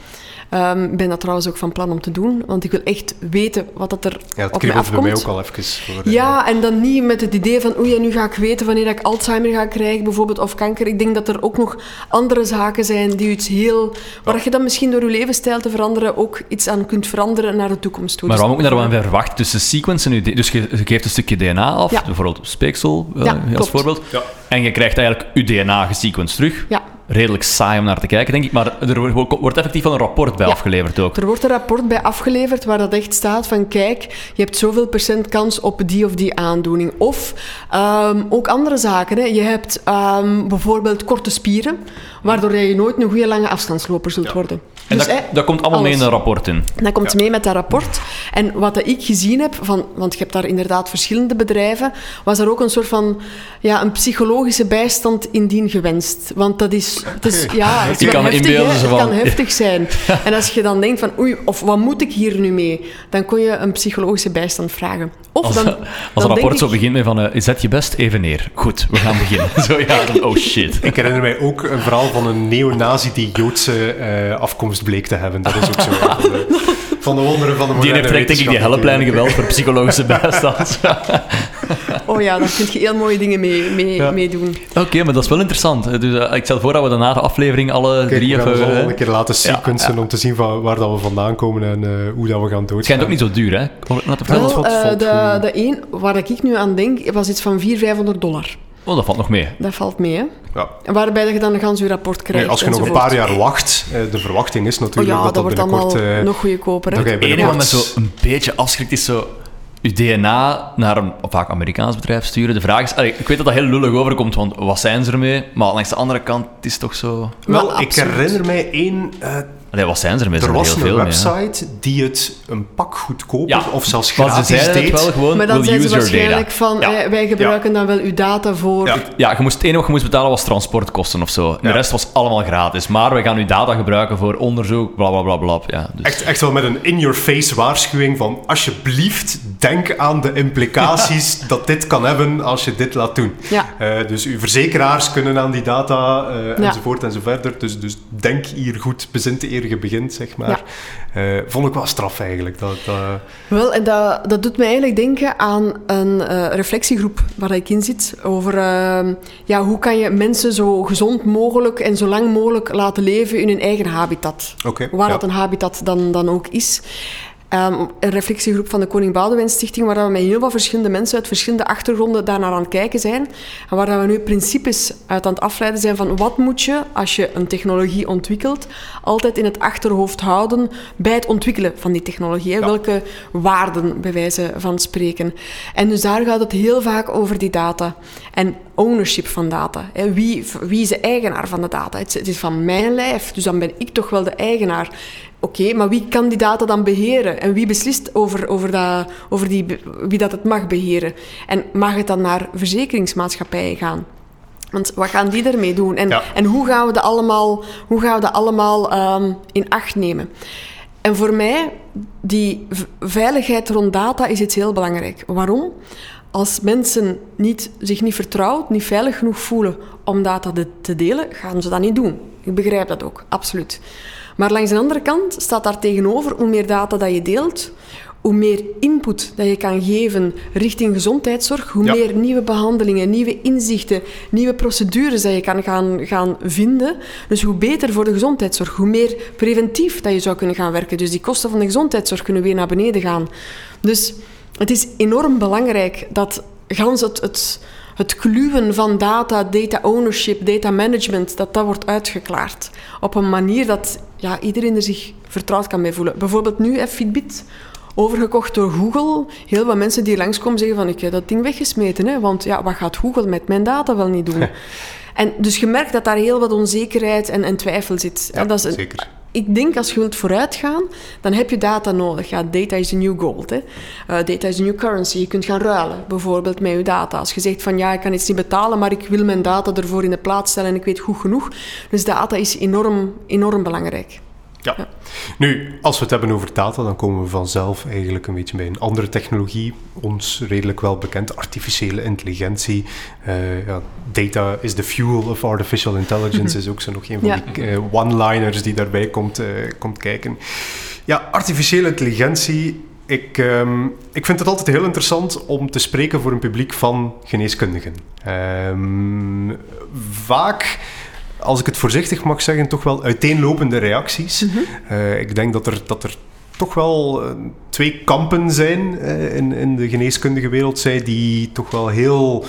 Ik um, ben dat trouwens ook van plan om te doen, want ik wil echt weten wat dat er ja, het op mij afkomt. bij mij ook al even. Voor, ja, en dan niet met het idee van, oei, nu ga ik weten wanneer ik Alzheimer ga krijgen, bijvoorbeeld, of kanker. Ik denk dat er ook nog andere zaken zijn die iets heel... Waar ja. je dan misschien door je levensstijl te veranderen ook iets aan kunt veranderen naar de toekomst toe. Maar dus waarom ook naar wat verwacht? Dus de sequence, dus je, je geeft een stukje DNA af, ja. bijvoorbeeld speeksel uh, ja, als klopt. voorbeeld, en je krijgt eigenlijk je DNA gesequenced terug. Ja redelijk saai om naar te kijken, denk ik. Maar er wordt effectief wel een rapport bij ja, afgeleverd ook. Er wordt een rapport bij afgeleverd waar dat echt staat van kijk, je hebt zoveel procent kans op die of die aandoening. Of um, ook andere zaken. Hè. Je hebt um, bijvoorbeeld korte spieren, waardoor je nooit een goede lange afstandsloper zult ja. worden. En dus, dat, dat, komt allemaal alles. mee in een rapport in? Dat komt ja. mee met dat rapport. En wat ik gezien heb, van, want je hebt daar inderdaad verschillende bedrijven, was er ook een soort van ja, een psychologische bijstand indien gewenst. Want dat is, het is, ja, het is kan heftig, hè? het kan heftig zijn. [LAUGHS] En als je dan denkt van, oei, of wat moet ik hier nu mee? Dan kon je een psychologische bijstand vragen. Of als, dan, als dan een rapport ik, zo begint met van, uh, zet je best even neer. Goed, we gaan beginnen. [LAUGHS] zo ja, dan, oh shit. Ik herinner mij ook een verhaal van een neonazi die Joodse uh, afkomst bleek te hebben. Dat is ook zo. [LAUGHS] van, de, van de wonderen van de moderne Die heeft denk ik die helplijnen geweld voor psychologische [LAUGHS] bijstand. oh ja, daar kun je heel mooie dingen mee, mee, ja. mee doen. Oké, okay, maar dat is wel interessant. Dus, uh, ik stel voor dat we daarna de aflevering alle Kijk, drie we gaan even... een keer laten sequencen ja, ja. om te zien van waar dat we vandaan komen en uh, hoe dat we gaan doodgaan. Het schijnt ook niet zo duur, hè? Wel, de, de een waar ik nu aan denk, was iets van 400, 500 dollar. Oh, dat valt nog mee. Dat valt mee, hè? Ja. Waarbij je dan een gans uw rapport krijgt. Nee, als je nog een paar jaar wacht, de verwachting is natuurlijk oh ja, dat dat, wordt binnenkort... allemaal uh, nog goedkoper, hè? Het enige wat me zo een beetje afschrikt is zo... Je DNA naar een vaak Amerikaans bedrijf sturen. De vraag is... Allee, ik weet dat dat heel lullig overkomt, want wat zijn ze ermee? Maar langs de andere kant het is toch zo... Wel, Wel ik herinner mij één... Uh, Allee, wat zijn ze ermee? Er was heel een veel website mee, die het een pak goedkoper Ja. of zelfs Maar ze gratis zeiden deed. het wel gewoon, Maar dan zijn ze waarschijnlijk data. van, Ja. eh, wij gebruiken dan wel uw data voor... Ja. Ja, je moest, het enige wat je moest betalen was transportkosten of zo. De rest was allemaal gratis. Maar we gaan uw data gebruiken voor onderzoek, bla bla bla bla. Ja, dus. Echt, echt wel met een in-your-face waarschuwing van alsjeblieft denk aan de implicaties [LAUGHS] dat dit kan hebben als je dit laat doen. Ja. Eh, dus uw verzekeraars kunnen aan die data eh, Ja. enzovoort en zo verder. Dus, dus denk hier goed, bezint eer begint, zeg maar. Eh, vond ik wel straf eigenlijk. Dat, Wel, en dat, dat doet me eigenlijk denken aan een eh, reflectiegroep waar ik in zit. Over eh, ja, hoe kan je mensen zo gezond mogelijk en zo lang mogelijk laten leven in hun eigen habitat. Waar ja. dat een habitat dan, dan ook is. Ehm, een reflectiegroep van de Koning Boudewijn Stichting, waar we met heel wat verschillende mensen uit verschillende achtergronden daarnaar aan het kijken zijn. En waar we nu principes uit aan het afleiden zijn van wat moet je, als je een technologie ontwikkelt, altijd in het achterhoofd houden bij het ontwikkelen van die technologie. Ja. Welke waarden, bij wijze van spreken. En dus daar gaat het heel vaak over die data. En ownership van data. Wie, wie is de eigenaar van de data? Het, het is van mijn lijf, dus dan ben ik toch wel de eigenaar. Oké, maar wie kan die data dan beheren? En wie beslist over, over, dat, over die, wie dat het mag beheren? En mag het dan naar verzekeringsmaatschappijen gaan? Want wat gaan die ermee doen? En, Ja. en hoe gaan we dat allemaal, hoe gaan we dat allemaal ehm, in acht nemen? En voor mij, die veiligheid rond data is iets heel belangrijk. Waarom? Als mensen niet, zich niet vertrouwd, niet veilig genoeg voelen om data te delen, gaan ze dat niet doen. Ik begrijp dat ook, absoluut. Maar langs de andere kant staat daar tegenover, hoe meer data dat je deelt, hoe meer input dat je kan geven richting gezondheidszorg, hoe Ja. meer nieuwe behandelingen, nieuwe inzichten, nieuwe procedures dat je kan gaan, gaan vinden. Dus hoe beter voor de gezondheidszorg, hoe meer preventief dat je zou kunnen gaan werken. Dus die kosten van de gezondheidszorg kunnen weer naar beneden gaan. Dus het is enorm belangrijk dat gans het, het, het kluwen van data, data ownership, data management, dat dat wordt uitgeklaard. Op een manier dat ja, iedereen er zich vertrouwd kan mee voelen. Bijvoorbeeld nu, Fitbit, overgekocht door Google. Heel wat mensen die langskomen zeggen van ik heb dat ding weggesmeten. Hè, want ja, wat gaat Google met mijn data wel niet doen? [LAUGHS] en dus je merkt dat daar heel wat onzekerheid en, en twijfel zit. Ja, en dat is een- zeker. Ik denk als je wilt vooruitgaan, dan heb je data nodig. Ja, data is the new gold. Hè. Eh, data is the new currency. Je kunt gaan ruilen, bijvoorbeeld met je data. Als je zegt van ja, ik kan iets niet betalen, maar ik wil mijn data ervoor in de plaats stellen en ik weet goed genoeg. Dus data is enorm, enorm belangrijk. Ja. Nu, als we het hebben over data, dan komen we vanzelf eigenlijk een beetje bij een andere technologie, ons redelijk wel bekend, artificiële intelligentie. Eh, ja, data is the fuel of artificial intelligence, is ook zo nog een van Ja. die eh, one-liners die daarbij komt, eh, komt kijken. Ja, artificiële intelligentie. Ik, ehm, ik vind het altijd heel interessant om te spreken voor een publiek van geneeskundigen. Ehm, vaak als ik het voorzichtig mag zeggen, toch wel uiteenlopende reacties. Eh, ik denk dat er, dat er toch wel eh, twee kampen zijn eh, in, in de geneeskundige wereld. Zij die toch wel heel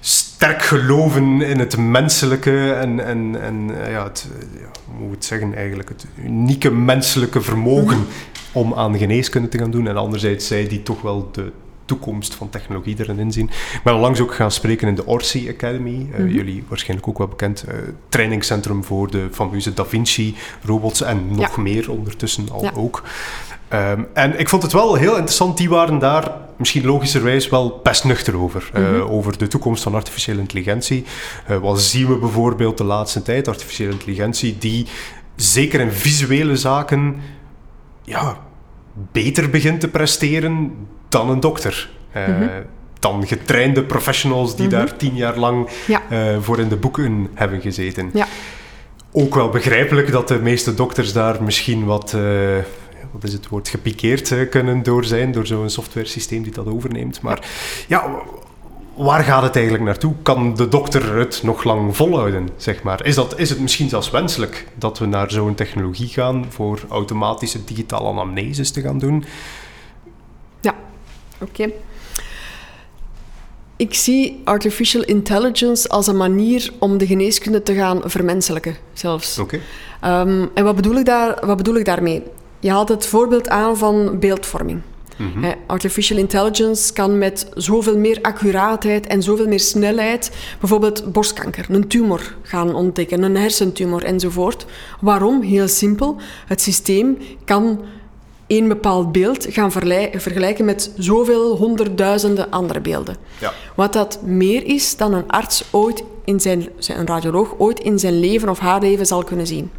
sterk geloven in het menselijke en, en, en ja, het, ja, hoe moet ik het zeggen eigenlijk, het unieke menselijke vermogen om aan geneeskunde te gaan doen. En anderzijds zij die toch wel de toekomst van technologie erin inzien. Ik ben onlangs ook gaan spreken in de Orsi Academy. Eh, Jullie waarschijnlijk ook wel bekend. eh trainingscentrum voor de fameuze Da Vinci robots en nog Ja. meer ondertussen al Ja. ook. Ehm, en ik vond het wel heel interessant. Die waren daar misschien logischerwijs wel best nuchter over. eh, over de toekomst van artificiële intelligentie. Wat zien we bijvoorbeeld de laatste tijd? Artificiële intelligentie die zeker in visuele zaken ja, beter begint te presteren dan een dokter. Eh, Dan getrainde professionals die daar tien jaar lang Ja. eh, voor in de boeken hebben gezeten. Ja. Ook wel begrijpelijk dat de meeste dokters daar misschien wat, eh, wat is het woord, gepikeerd kunnen door zijn, door zo'n softwaresysteem die dat overneemt. Maar ja, waar gaat het eigenlijk naartoe? Kan de dokter het nog lang volhouden, zeg maar? Is, dat, is het misschien zelfs wenselijk dat we naar zo'n technologie gaan voor automatische digitale anamneses te gaan doen? Oké. Ik zie artificial intelligence als een manier om de geneeskunde te gaan vermenselijken, zelfs. Oké. Ehm, en wat bedoel, ik daar, wat bedoel ik daarmee? Je haalt het voorbeeld aan van beeldvorming. Hè, artificial intelligence kan met zoveel meer accuraatheid en zoveel meer snelheid bijvoorbeeld borstkanker, een tumor gaan ontdekken, een hersentumor enzovoort. Waarom? Heel simpel. Het systeem kan één bepaald beeld gaan vergelijken met zoveel honderdduizenden andere beelden. Ja. Wat dat meer is dan een arts ooit in zijn, een radioloog ooit in zijn leven of haar leven zal kunnen zien.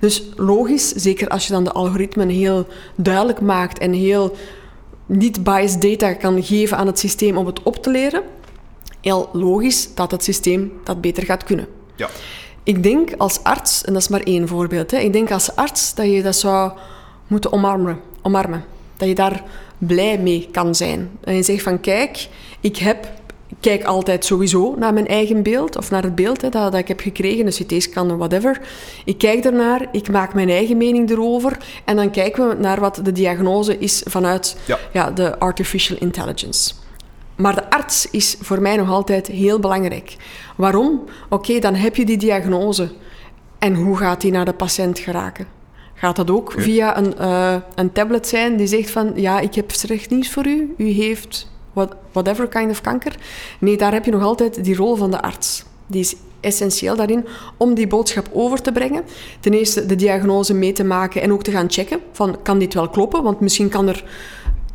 Dus logisch, zeker als je dan de algoritmen heel duidelijk maakt en heel niet-biased data kan geven aan het systeem om het op te leren, heel logisch dat het systeem dat beter gaat kunnen. Ja. Ik denk als arts, en dat is maar één voorbeeld, hè, ik denk als arts dat je dat zou moeten omarmen. omarmen. Dat je daar blij mee kan zijn. En je zegt van kijk, ik heb ik kijk altijd sowieso naar mijn eigen beeld, of naar het beeld hè, dat, dat ik heb gekregen, een CT-scan of whatever. Ik kijk ernaar, ik maak mijn eigen mening erover, en dan kijken we naar wat de diagnose is vanuit Ja. ja, de artificial intelligence. Maar de arts is voor mij nog altijd heel belangrijk. Waarom? Oké, dan heb je die diagnose. En hoe gaat die naar de patiënt geraken? Gaat dat ook via een, eh, een tablet zijn die zegt van... Ja, ik heb slecht nieuws voor u. U heeft what, whatever kind of kanker. Nee, daar heb je nog altijd die rol van de arts. Die is essentieel daarin om die boodschap over te brengen. Ten eerste de diagnose mee te maken en ook te gaan checken van kan dit wel kloppen, want misschien kan er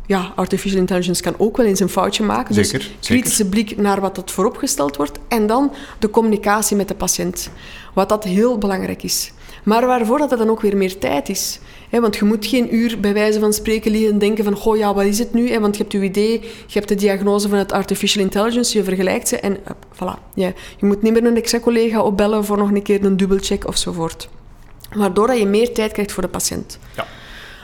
ja, artificial intelligence kan ook wel eens een foutje maken. Zeker, dus zeker. kritische blik naar wat dat vooropgesteld wordt. En dan de communicatie met de patiënt. Wat dat heel belangrijk is. Maar waarvoor dat er dan ook weer meer tijd is. Want je moet geen uur bij wijze van spreken liggen en denken van goh, ja, wat is het nu? Want je hebt je idee, je hebt de diagnose van het artificial intelligence, je vergelijkt ze en hup, voilà. Je, moet niet meer een exa-collega opbellen voor nog een keer een dubbelcheck ofzovoort. Waardoor dat je meer tijd krijgt voor de patiënt. Ja.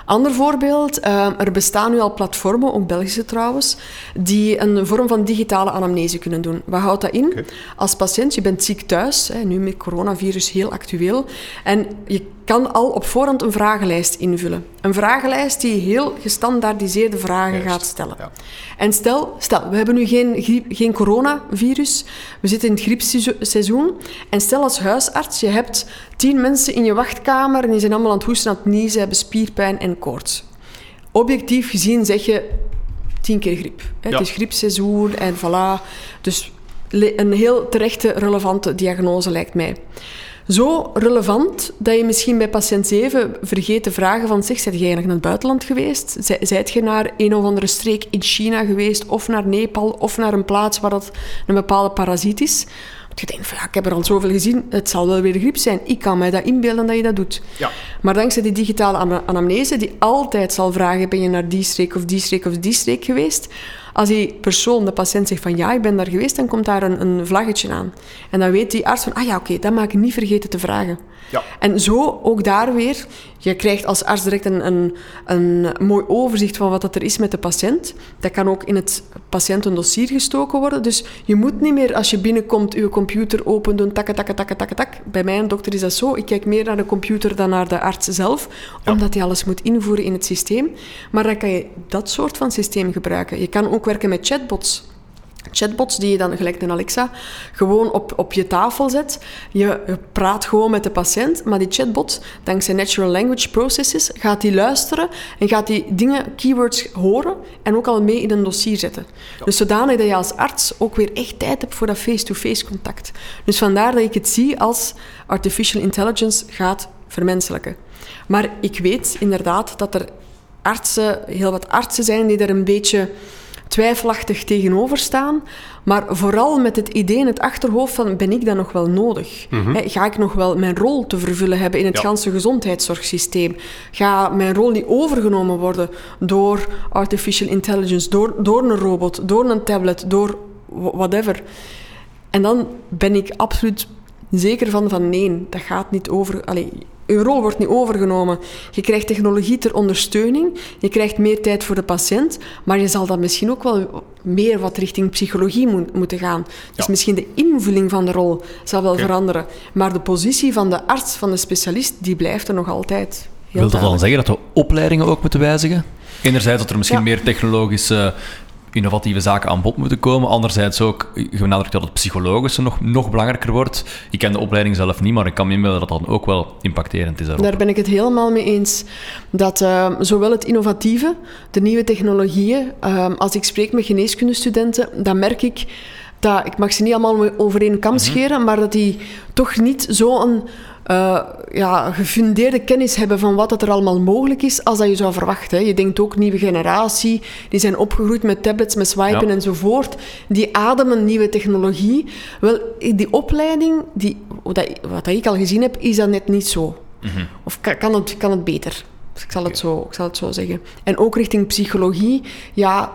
Ander voorbeeld, eh, er bestaan nu al platformen, ook Belgische trouwens, die een vorm van digitale anamnese kunnen doen. Wat houdt dat in? Als patiënt, je bent ziek thuis, hè, nu met coronavirus heel actueel, en je kan al op voorhand een vragenlijst invullen. Een vragenlijst die heel gestandaardiseerde vragen Juist, gaat stellen. ja. En stel, stel, we hebben nu geen, griep, geen coronavirus, we zitten in het griepseizoen, en stel als huisarts, je hebt tien mensen in je wachtkamer en die zijn allemaal aan het hoesten, aan het niezen, hebben spierpijn en koorts. Objectief gezien zeg je tien keer griep. Hè? Ja. Het is griepseizoen en voilà. Dus een heel terechte, relevante diagnose lijkt mij. Zo relevant dat je misschien bij patiënt 7 vergeet te vragen van zeg, zijt je eigenlijk naar het buitenland geweest? Zij- Zijt je naar een of andere streek in China geweest? Of naar Nepal? Of naar een plaats waar dat een bepaalde parasiet is? Je denkt van ja, ik heb er al zoveel gezien, het zal wel weer griep zijn. Ik kan mij dat inbeelden dat je dat doet. Ja. Maar dankzij die digitale ana- anamnese, die altijd zal vragen: ben je naar die streek of die streek of die streek geweest? Als die persoon, de patiënt, zegt van ja, ik ben daar geweest, dan komt daar een, een vlaggetje aan. En dan weet die arts van, ah ja, oké, dat maak ik niet vergeten te vragen. Ja. En zo ook daar weer, je krijgt als arts direct een, een, een mooi overzicht van wat dat er is met de patiënt. Dat kan ook in het patiëntendossier gestoken worden. Dus je moet niet meer als je binnenkomt je computer open doen, tak. Bij mijn dokter is dat zo. Ik kijk meer naar de computer dan naar de arts zelf, Ja. omdat hij alles moet invoeren in het systeem. Maar dan kan je dat soort van systeem gebruiken. Je kan ook werken met chatbots. Chatbots die je dan, gelijk een Alexa, gewoon op, op je tafel zet. Je, je praat gewoon met de patiënt, maar die chatbot, dankzij natural language processes, gaat die luisteren en gaat die dingen, keywords horen en ook al mee in een dossier zetten. Dus zodanig dat je als arts ook weer echt tijd hebt voor dat face-to-face contact. Dus vandaar dat ik het zie als artificial intelligence gaat vermenselijken. Maar ik weet inderdaad dat er artsen, heel wat artsen zijn die er een beetje twijfelachtig tegenover staan, maar vooral met het idee in het achterhoofd van ben ik dan nog wel nodig? Hè, ga ik nog wel mijn rol te vervullen hebben in het Ja. ganse gezondheidszorgsysteem? Ga mijn rol niet overgenomen worden door artificial intelligence, door, door een robot, door een tablet, door wh- whatever? En dan ben ik absoluut zeker van van nee, dat gaat niet over. Allee, je rol wordt niet overgenomen. Je krijgt technologie ter ondersteuning, je krijgt meer tijd voor de patiënt, maar je zal dan misschien ook wel meer wat richting psychologie moet, moeten gaan. Dus Ja. misschien de invulling van de rol zal wel veranderen, maar de positie van de arts, van de specialist, die blijft er nog altijd. Heel Wil dat dan zeggen dat we opleidingen ook moeten wijzigen? Enerzijds dat er misschien Ja. meer technologische, innovatieve zaken aan bod moeten komen. Anderzijds ook benadrukt dat het psychologische nog, nog belangrijker wordt. Ik ken de opleiding zelf niet, maar ik kan me inbeelden dat dat ook wel impacterend is daarop. Daar ben ik het helemaal mee eens. Dat eh, zowel het innovatieve, de nieuwe technologieën, eh, als ik spreek met geneeskundestudenten, dan merk ik dat, ik mag ze niet allemaal over één kam scheren, maar dat die toch niet zo'n eh ja, gefundeerde kennis hebben van wat dat er allemaal mogelijk is, als dat je zou verwachten. hè. Je denkt ook nieuwe generatie, die zijn opgegroeid met tablets, met swipen Ja. enzovoort. Die ademen nieuwe technologie. Wel, die opleiding, die, wat, ik al gezien heb, is dat net niet zo. Of kan, kan, het, kan het beter? Dus ik, zal het zo, ik zal het zo zeggen. En ook richting psychologie, ja,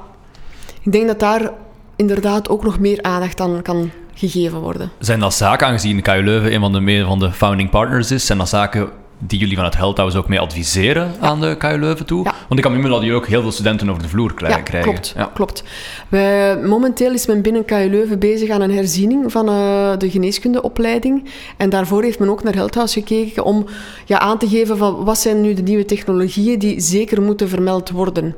ik denk dat daar inderdaad ook nog meer aandacht aan kan gegeven worden. Zijn dat zaken, aangezien KU Leuven een van de, meer van de founding partners is, zijn dat zaken die jullie van het House ook mee adviseren aan de KU Leuven toe? Ja. Want ik kan me dat jullie ook heel veel studenten over de vloer Ja, krijgen. klopt. Ja. klopt. Wij, momenteel is men binnen KU Leuven bezig aan een herziening van eh, de geneeskundeopleiding. En daarvoor heeft men ook naar Healthhouse gekeken om ja, aan te geven van wat zijn nu de nieuwe technologieën die zeker moeten vermeld worden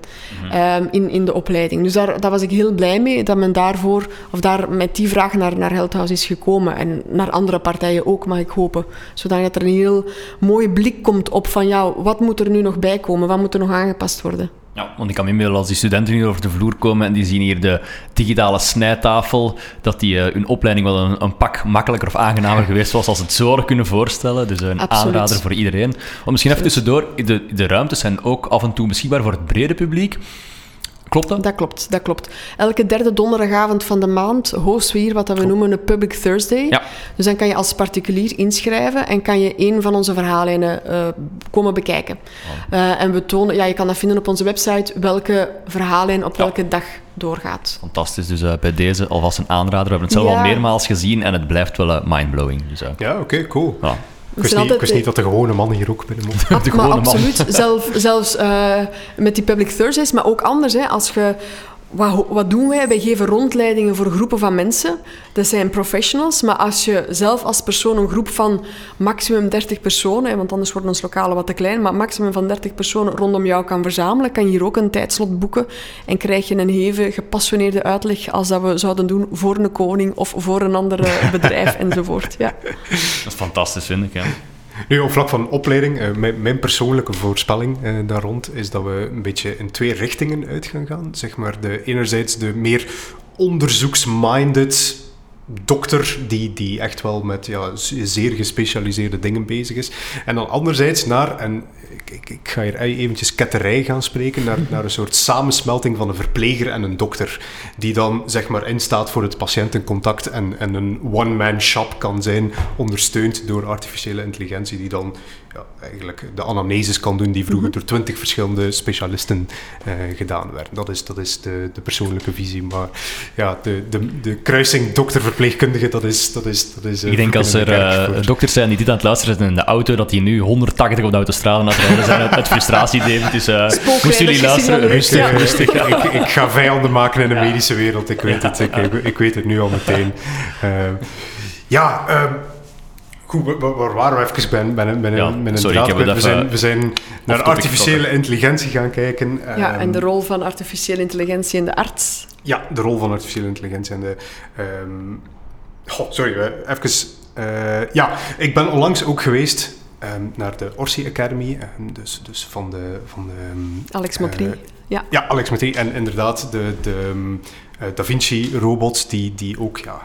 ehm, in, in de opleiding. Dus daar, daar was ik heel blij mee dat men daarvoor, of daar met die vraag naar, naar Healthhouse is gekomen. En naar andere partijen ook, mag ik hopen. Zodat er een heel mooie blik komt op van ja, wat moet er nu nog bij komen? Wat moet er nog aangepast worden? Ja, want ik kan me inbeelden als die studenten hier over de vloer komen en die zien hier de digitale snijtafel, dat die uh, hun opleiding wel een, een, pak makkelijker of aangenamer geweest was als ze het zo hadden kunnen voorstellen. Dus een Absoluut. aanrader voor iedereen. Want misschien even tussendoor, de, de ruimtes zijn ook af en toe beschikbaar voor het brede publiek. Klopt dat? Dat klopt, dat klopt. Elke derde donderdagavond van de maand hosten we hier wat we noemen een Public Thursday. Ja. Dus dan kan je als particulier inschrijven en kan je een van onze verhaallijnen uh, komen bekijken. Oh. Uh, en we tonen, ja, je kan dat vinden op onze website, welke verhaallijn op welke dag doorgaat. Fantastisch, dus uh, bij deze alvast een aanrader. We hebben het zelf al meermaals gezien en het blijft wel mindblowing. Dus, ja, oké, okay, cool. Ja. Ik wist, niet, ik niet dat de gewone man hier ook binnen mocht. de maar absoluut. Zelf, zelfs uh, met die Public Thursdays, maar ook anders. Hè, als je wat, wat, doen wij? Wij geven rondleidingen voor groepen van mensen. Dat zijn professionals. Maar als je zelf als persoon een groep van maximum 30 personen, want anders worden ons lokalen wat te klein, maar maximum van 30 personen rondom jou kan verzamelen, kan je hier ook een tijdslot boeken en krijg je een even gepassioneerde uitleg als dat we zouden doen voor een koning of voor een ander bedrijf [LAUGHS] enzovoort. Ja. Dat is fantastisch, vind ik. Nu, op vlak van opleiding, uh, mijn, persoonlijke voorspelling uh, daar rond is dat we een beetje in twee richtingen uit gaan gaan. Zeg maar, de, enerzijds de meer onderzoeksminded dokter die, die echt wel met ja, zeer gespecialiseerde dingen bezig is. En dan anderzijds naar, en ik, ik, ik ga hier eventjes ketterij gaan spreken, naar, naar een soort samensmelting van een verpleger en een dokter, die dan zeg maar instaat voor het patiëntencontact en, en een one-man shop kan zijn, ondersteund door artificiële intelligentie, die dan ja, eigenlijk de anamneses kan doen die vroeger mhm. door twintig verschillende specialisten uh, gedaan werden. Dat is, dat is de, de persoonlijke visie. Maar ja, de, de, de kruising dokter-verpleegkundige, dat is... Dat is, dat is uh, Ik denk als er uh, dokters zijn die dit aan het luisteren zijn in de auto, dat die nu 180 op de autostrade rijden zijn uit, frustratie, David. Dus moesten jullie luisteren, rustig, ja. rustig. ik, ik, ga vijanden maken in de medische wereld, ik weet het. Ik, ik, weet het nu al meteen. ja... Um, Goed, waar waren we even ben, ben, ben, ja, ben sorry, we, zijn, we zijn naar artificiële intelligentie gaan kijken. Ja, en de rol van artificiële intelligentie in de arts. Ja, de rol van artificiële intelligentie en de... Um, oh, sorry, even... Uh, ja, ik ben onlangs ook geweest um, naar de Orsi Academy, um, dus, dus van de... Van de Alex Matrie, uh, ja. Ja, Alex Matrie. En inderdaad, de, de uh, Da Vinci-robots die, die ook ja,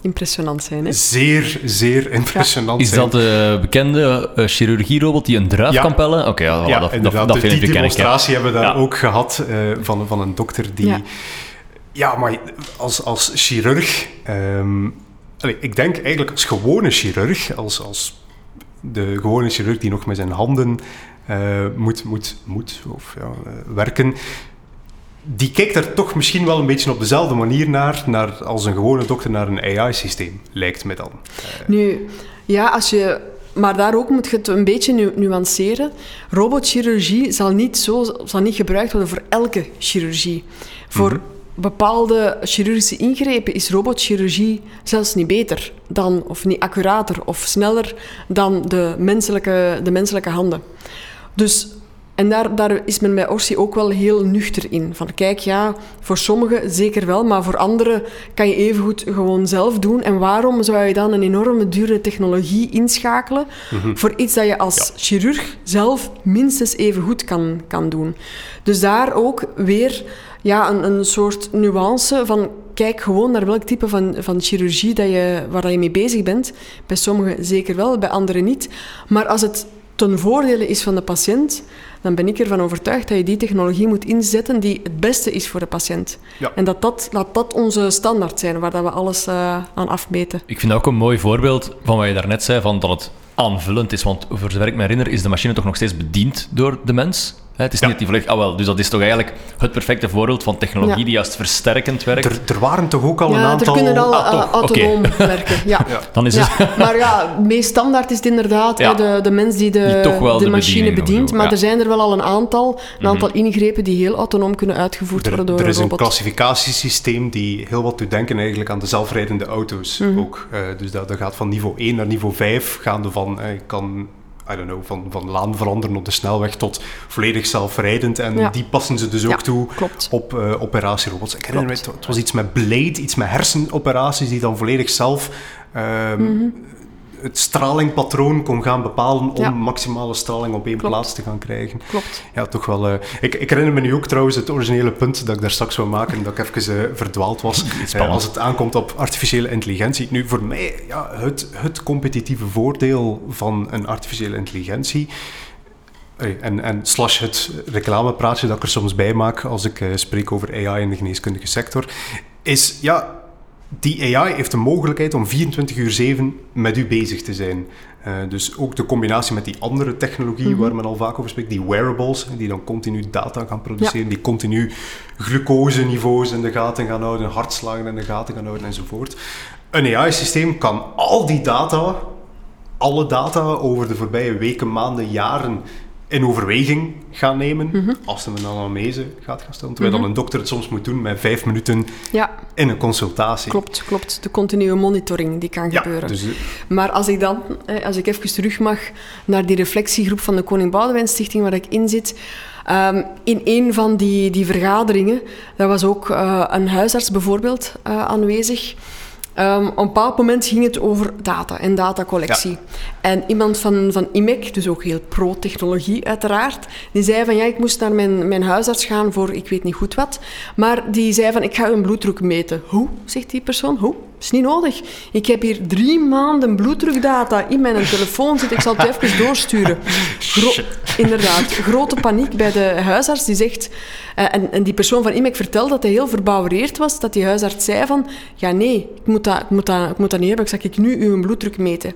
impressionant zijn. Hè? Zeer, zeer impressionant Is zijn. dat de bekende uh, chirurgierobot die een druif kan pellen? Oké, okay, ja, dat, dat, dat, vind ik Die demonstratie hebben we daar ook gehad uh, van, van een dokter die... Ja, maar als, als chirurg... Um, allez, ik denk eigenlijk als gewone chirurg, als, als de gewone chirurg die nog met zijn handen uh, moet, moet, moet of, ja, werken die kijkt er toch misschien wel een beetje op dezelfde manier naar, naar als een gewone dokter naar een AI-systeem, lijkt me dan. Nu, ja, als je maar daar ook moet je het een beetje nu nuanceren. Robotchirurgie zal niet, zo, zal niet gebruikt worden voor elke chirurgie. Voor mhm. Bepaalde chirurgische ingrepen is robotchirurgie zelfs niet beter dan, of niet accurater of sneller dan de menselijke, de menselijke handen. Dus en daar, daar is men bij Orsi ook wel heel nuchter in. Van kijk, ja, voor sommigen zeker wel, maar voor anderen kan je evengoed gewoon zelf doen. En waarom zou je dan een enorme dure technologie inschakelen mhm. voor iets dat je als chirurg zelf minstens even goed kan, kan doen? Dus daar ook weer ja, een, een soort nuance van kijk gewoon naar welk type van, van chirurgie dat je, waar dat je mee bezig bent. Bij sommigen zeker wel, bij anderen niet. Maar als het ten voordele is van de patiënt, dan ben ik ervan overtuigd dat je die technologie moet inzetten die het beste is voor de patiënt. Ja. En dat dat, laat dat onze standaard zijn, waar dat we alles uh, aan afmeten. Ik vind dat ook een mooi voorbeeld van wat je daarnet zei, van dat het aanvullend is. Want voor zover ik me herinner, is de machine toch nog steeds bediend door de mens. Het is niet die volledig... Ah, wel, dus dat is toch eigenlijk het perfecte voorbeeld van technologie die juist versterkend werkt. Er, er, waren toch ook al een aantal... Ja, er kunnen al ah, uh, autonoom werken. Ja. [LAUGHS] Dan is het... [LAUGHS] Maar ja, meest standaard is het inderdaad de, de mens die de, de, de machine bedient. Maar er zijn er wel al een aantal, een mhm. aantal ingrepen die heel autonoom kunnen uitgevoerd worden door een robot. Er is een klassificatiesysteem die heel wat doet denken eigenlijk aan de zelfrijdende auto's mhm. ook. Uh, dus dat, dat gaat van niveau 1 naar niveau 5, gaande van... Uh, kan I don't know, van, van laan veranderen op de snelweg tot volledig zelfrijdend. En die passen ze dus ook toe op uh, operatierobots. Ik herinner me, het, was iets met Blade, iets met hersenoperaties die dan volledig zelf... Um, het stralingpatroon kon gaan bepalen om maximale straling op één plaats te gaan krijgen. Klopt. Ja, toch wel. Uh, ik, ik, herinner me nu ook trouwens het originele punt dat ik daar straks wou maken, dat ik even uh, verdwaald was. [LAUGHS] Uh, als het aankomt op artificiële intelligentie. Nu, voor mij, ja, het, het competitieve voordeel van een artificiële intelligentie en, en slash het reclamepraatje dat ik er soms bij maak als ik spreek over AI in de geneeskundige sector, is ja, die AI heeft de mogelijkheid om 24 uur 7 met u bezig te zijn. Uh, dus ook de combinatie met die andere technologie mm -hmm. waar men al vaak over spreekt, die wearables, die dan continu data gaan produceren, die continu glucoseniveaus in de gaten gaan houden, hartslagen in de gaten gaan houden enzovoort. Een AI-systeem kan al die data, alle data over de voorbije weken, maanden, jaren in overweging gaan nemen mhm. als ze een anamnese gaat gaan stellen. Terwijl dan mhm. een dokter het soms moet doen met vijf minuten ja. in een consultatie. Klopt, klopt. De continue monitoring die kan gebeuren. Dus, maar als ik dan, als ik even terug mag naar die reflectiegroep van de Koning Boudewijn Stichting waar ik in zit. Um, in een van die, die vergaderingen, daar was ook uh, een huisarts bijvoorbeeld uh, aanwezig. Um, op een bepaald moment ging het over data en datacollectie. En iemand van, van IMEC, dus ook heel pro-technologie uiteraard, die zei van ja, ik moest naar mijn, mijn huisarts gaan voor ik weet niet goed wat. Maar die zei van ik ga uw bloeddruk meten. Hoe? Zegt die persoon. Hoe? is niet nodig. Ik heb hier drie maanden bloeddrukdata in mijn telefoon zitten. Ik zal het even doorsturen. inderdaad, grote paniek bij de huisarts die zegt... Uh, en, en, die persoon van IMEC vertelde dat hij heel verbouwereerd was. Dat die huisarts zei van... Ja, nee, ik moet dat, ik moet dat, ik moet dat niet hebben. Ik zeg, ik nu uw bloeddruk meten.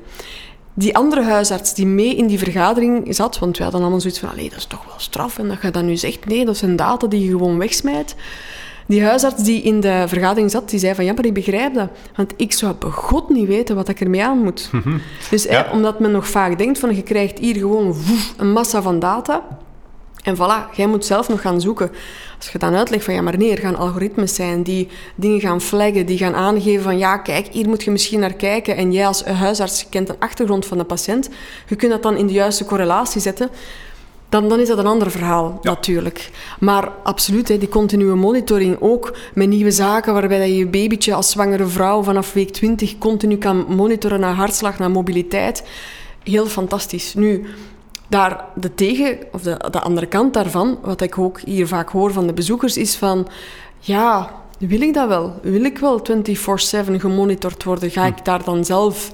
Die andere huisarts die mee in die vergadering zat... Want wij hadden allemaal zoiets van... Allee, dat is toch wel straf. En dat je dan nu zegt... Nee, dat zijn data die je gewoon wegsmijt. Die huisarts die in de vergadering zat, die zei van ja, maar ik begrijp dat. Want ik zou God niet weten wat ik ermee aan moet. Mhm. Dus omdat men nog vaak denkt van je krijgt hier gewoon een massa van data. En voilà, jij moet zelf nog gaan zoeken. Als je dan uitlegt van ja, maar nee, er gaan algoritmes zijn die dingen gaan flaggen, die gaan aangeven van ja, kijk, hier moet je misschien naar kijken. En jij als huisarts kent de achtergrond van de patiënt. Je kunt dat dan in de juiste correlatie zetten dan, dan is dat een ander verhaal natuurlijk. Maar absoluut, hè, die continue monitoring ook met nieuwe zaken waarbij dat je je babytje als zwangere vrouw vanaf week 20 continu kan monitoren naar hartslag, naar mobiliteit. Heel fantastisch. Nu, daar de tegen, of de, de andere kant daarvan, wat ik ook hier vaak hoor van de bezoekers, is van ja, wil ik dat wel? Wil ik wel 24-7 gemonitord worden? Ga ik daar dan zelf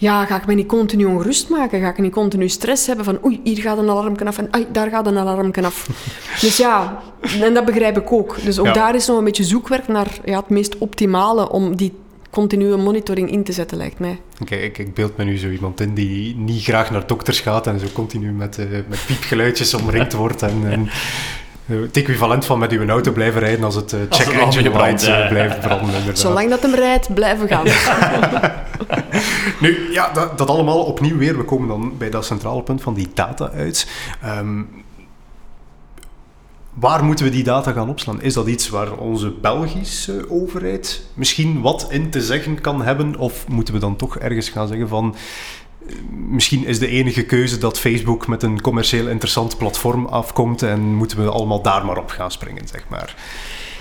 ja, ga ik me niet continu ongerust maken? Ga ik niet continu stress hebben van oei, hier gaat een alarm af en daar gaat een alarm af. [LAUGHS] dus ja, en dat begrijp ik ook. Dus ook daar is nog een beetje zoekwerk naar ja, het meest optimale om die continue monitoring in te zetten, lijkt mij. Oké, ik, ik, beeld me nu zo iemand in die niet graag naar dokters gaat en zo continu met, uh, met piepgeluidjes omringd [LAUGHS] wordt en, en het equivalent van met uw auto blijven rijden als het uh, check engine light uh, blijft branden. Zolang dat hem rijdt, blijven gaan. [LAUGHS] nu, ja, dat, dat, allemaal opnieuw weer. We komen dan bij dat centrale punt van die data uit. Um, waar moeten we die data gaan opslaan? Is dat iets waar onze Belgische overheid misschien wat in te zeggen kan hebben? Of moeten we dan toch ergens gaan zeggen van misschien is de enige keuze dat Facebook met een commercieel interessant platform afkomt en moeten we allemaal daar maar op gaan springen, zeg maar.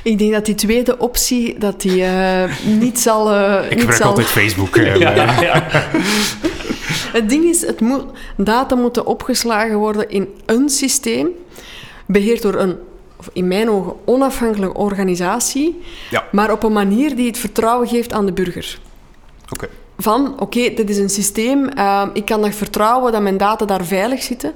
Ik denk dat die tweede optie dat die, uh, [LAUGHS] niet zal. Uh, Ik gebruik zal... altijd Facebook. [LAUGHS] ja, ja, ja. [LAUGHS] het ding is, het moet, data moeten opgeslagen worden in een systeem, beheerd door een, in mijn ogen, onafhankelijke organisatie, maar op een manier die het vertrouwen geeft aan de burger. Oké van, oké, dit is een systeem, uh, ik kan nog vertrouwen dat mijn data daar veilig zitten.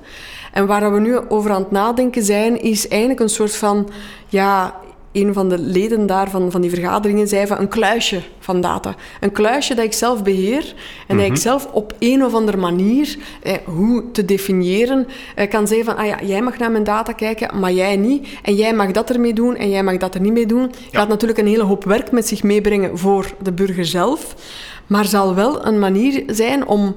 En waar we nu over aan het nadenken zijn, is eigenlijk een soort van, ja, een van de leden daarvan van die vergaderingen zei van een kluisje van data. Een kluisje dat ik zelf beheer en dat ik mhm. zelf op een of andere manier, eh, hoe te definiëren, eh, kan zeggen van, ah ja, jij mag naar mijn data kijken, maar jij niet. En jij mag dat ermee doen en jij mag dat er niet mee doen. Ja. Gaat natuurlijk een hele hoop werk met zich meebrengen voor de burger zelf maar zal wel een manier zijn om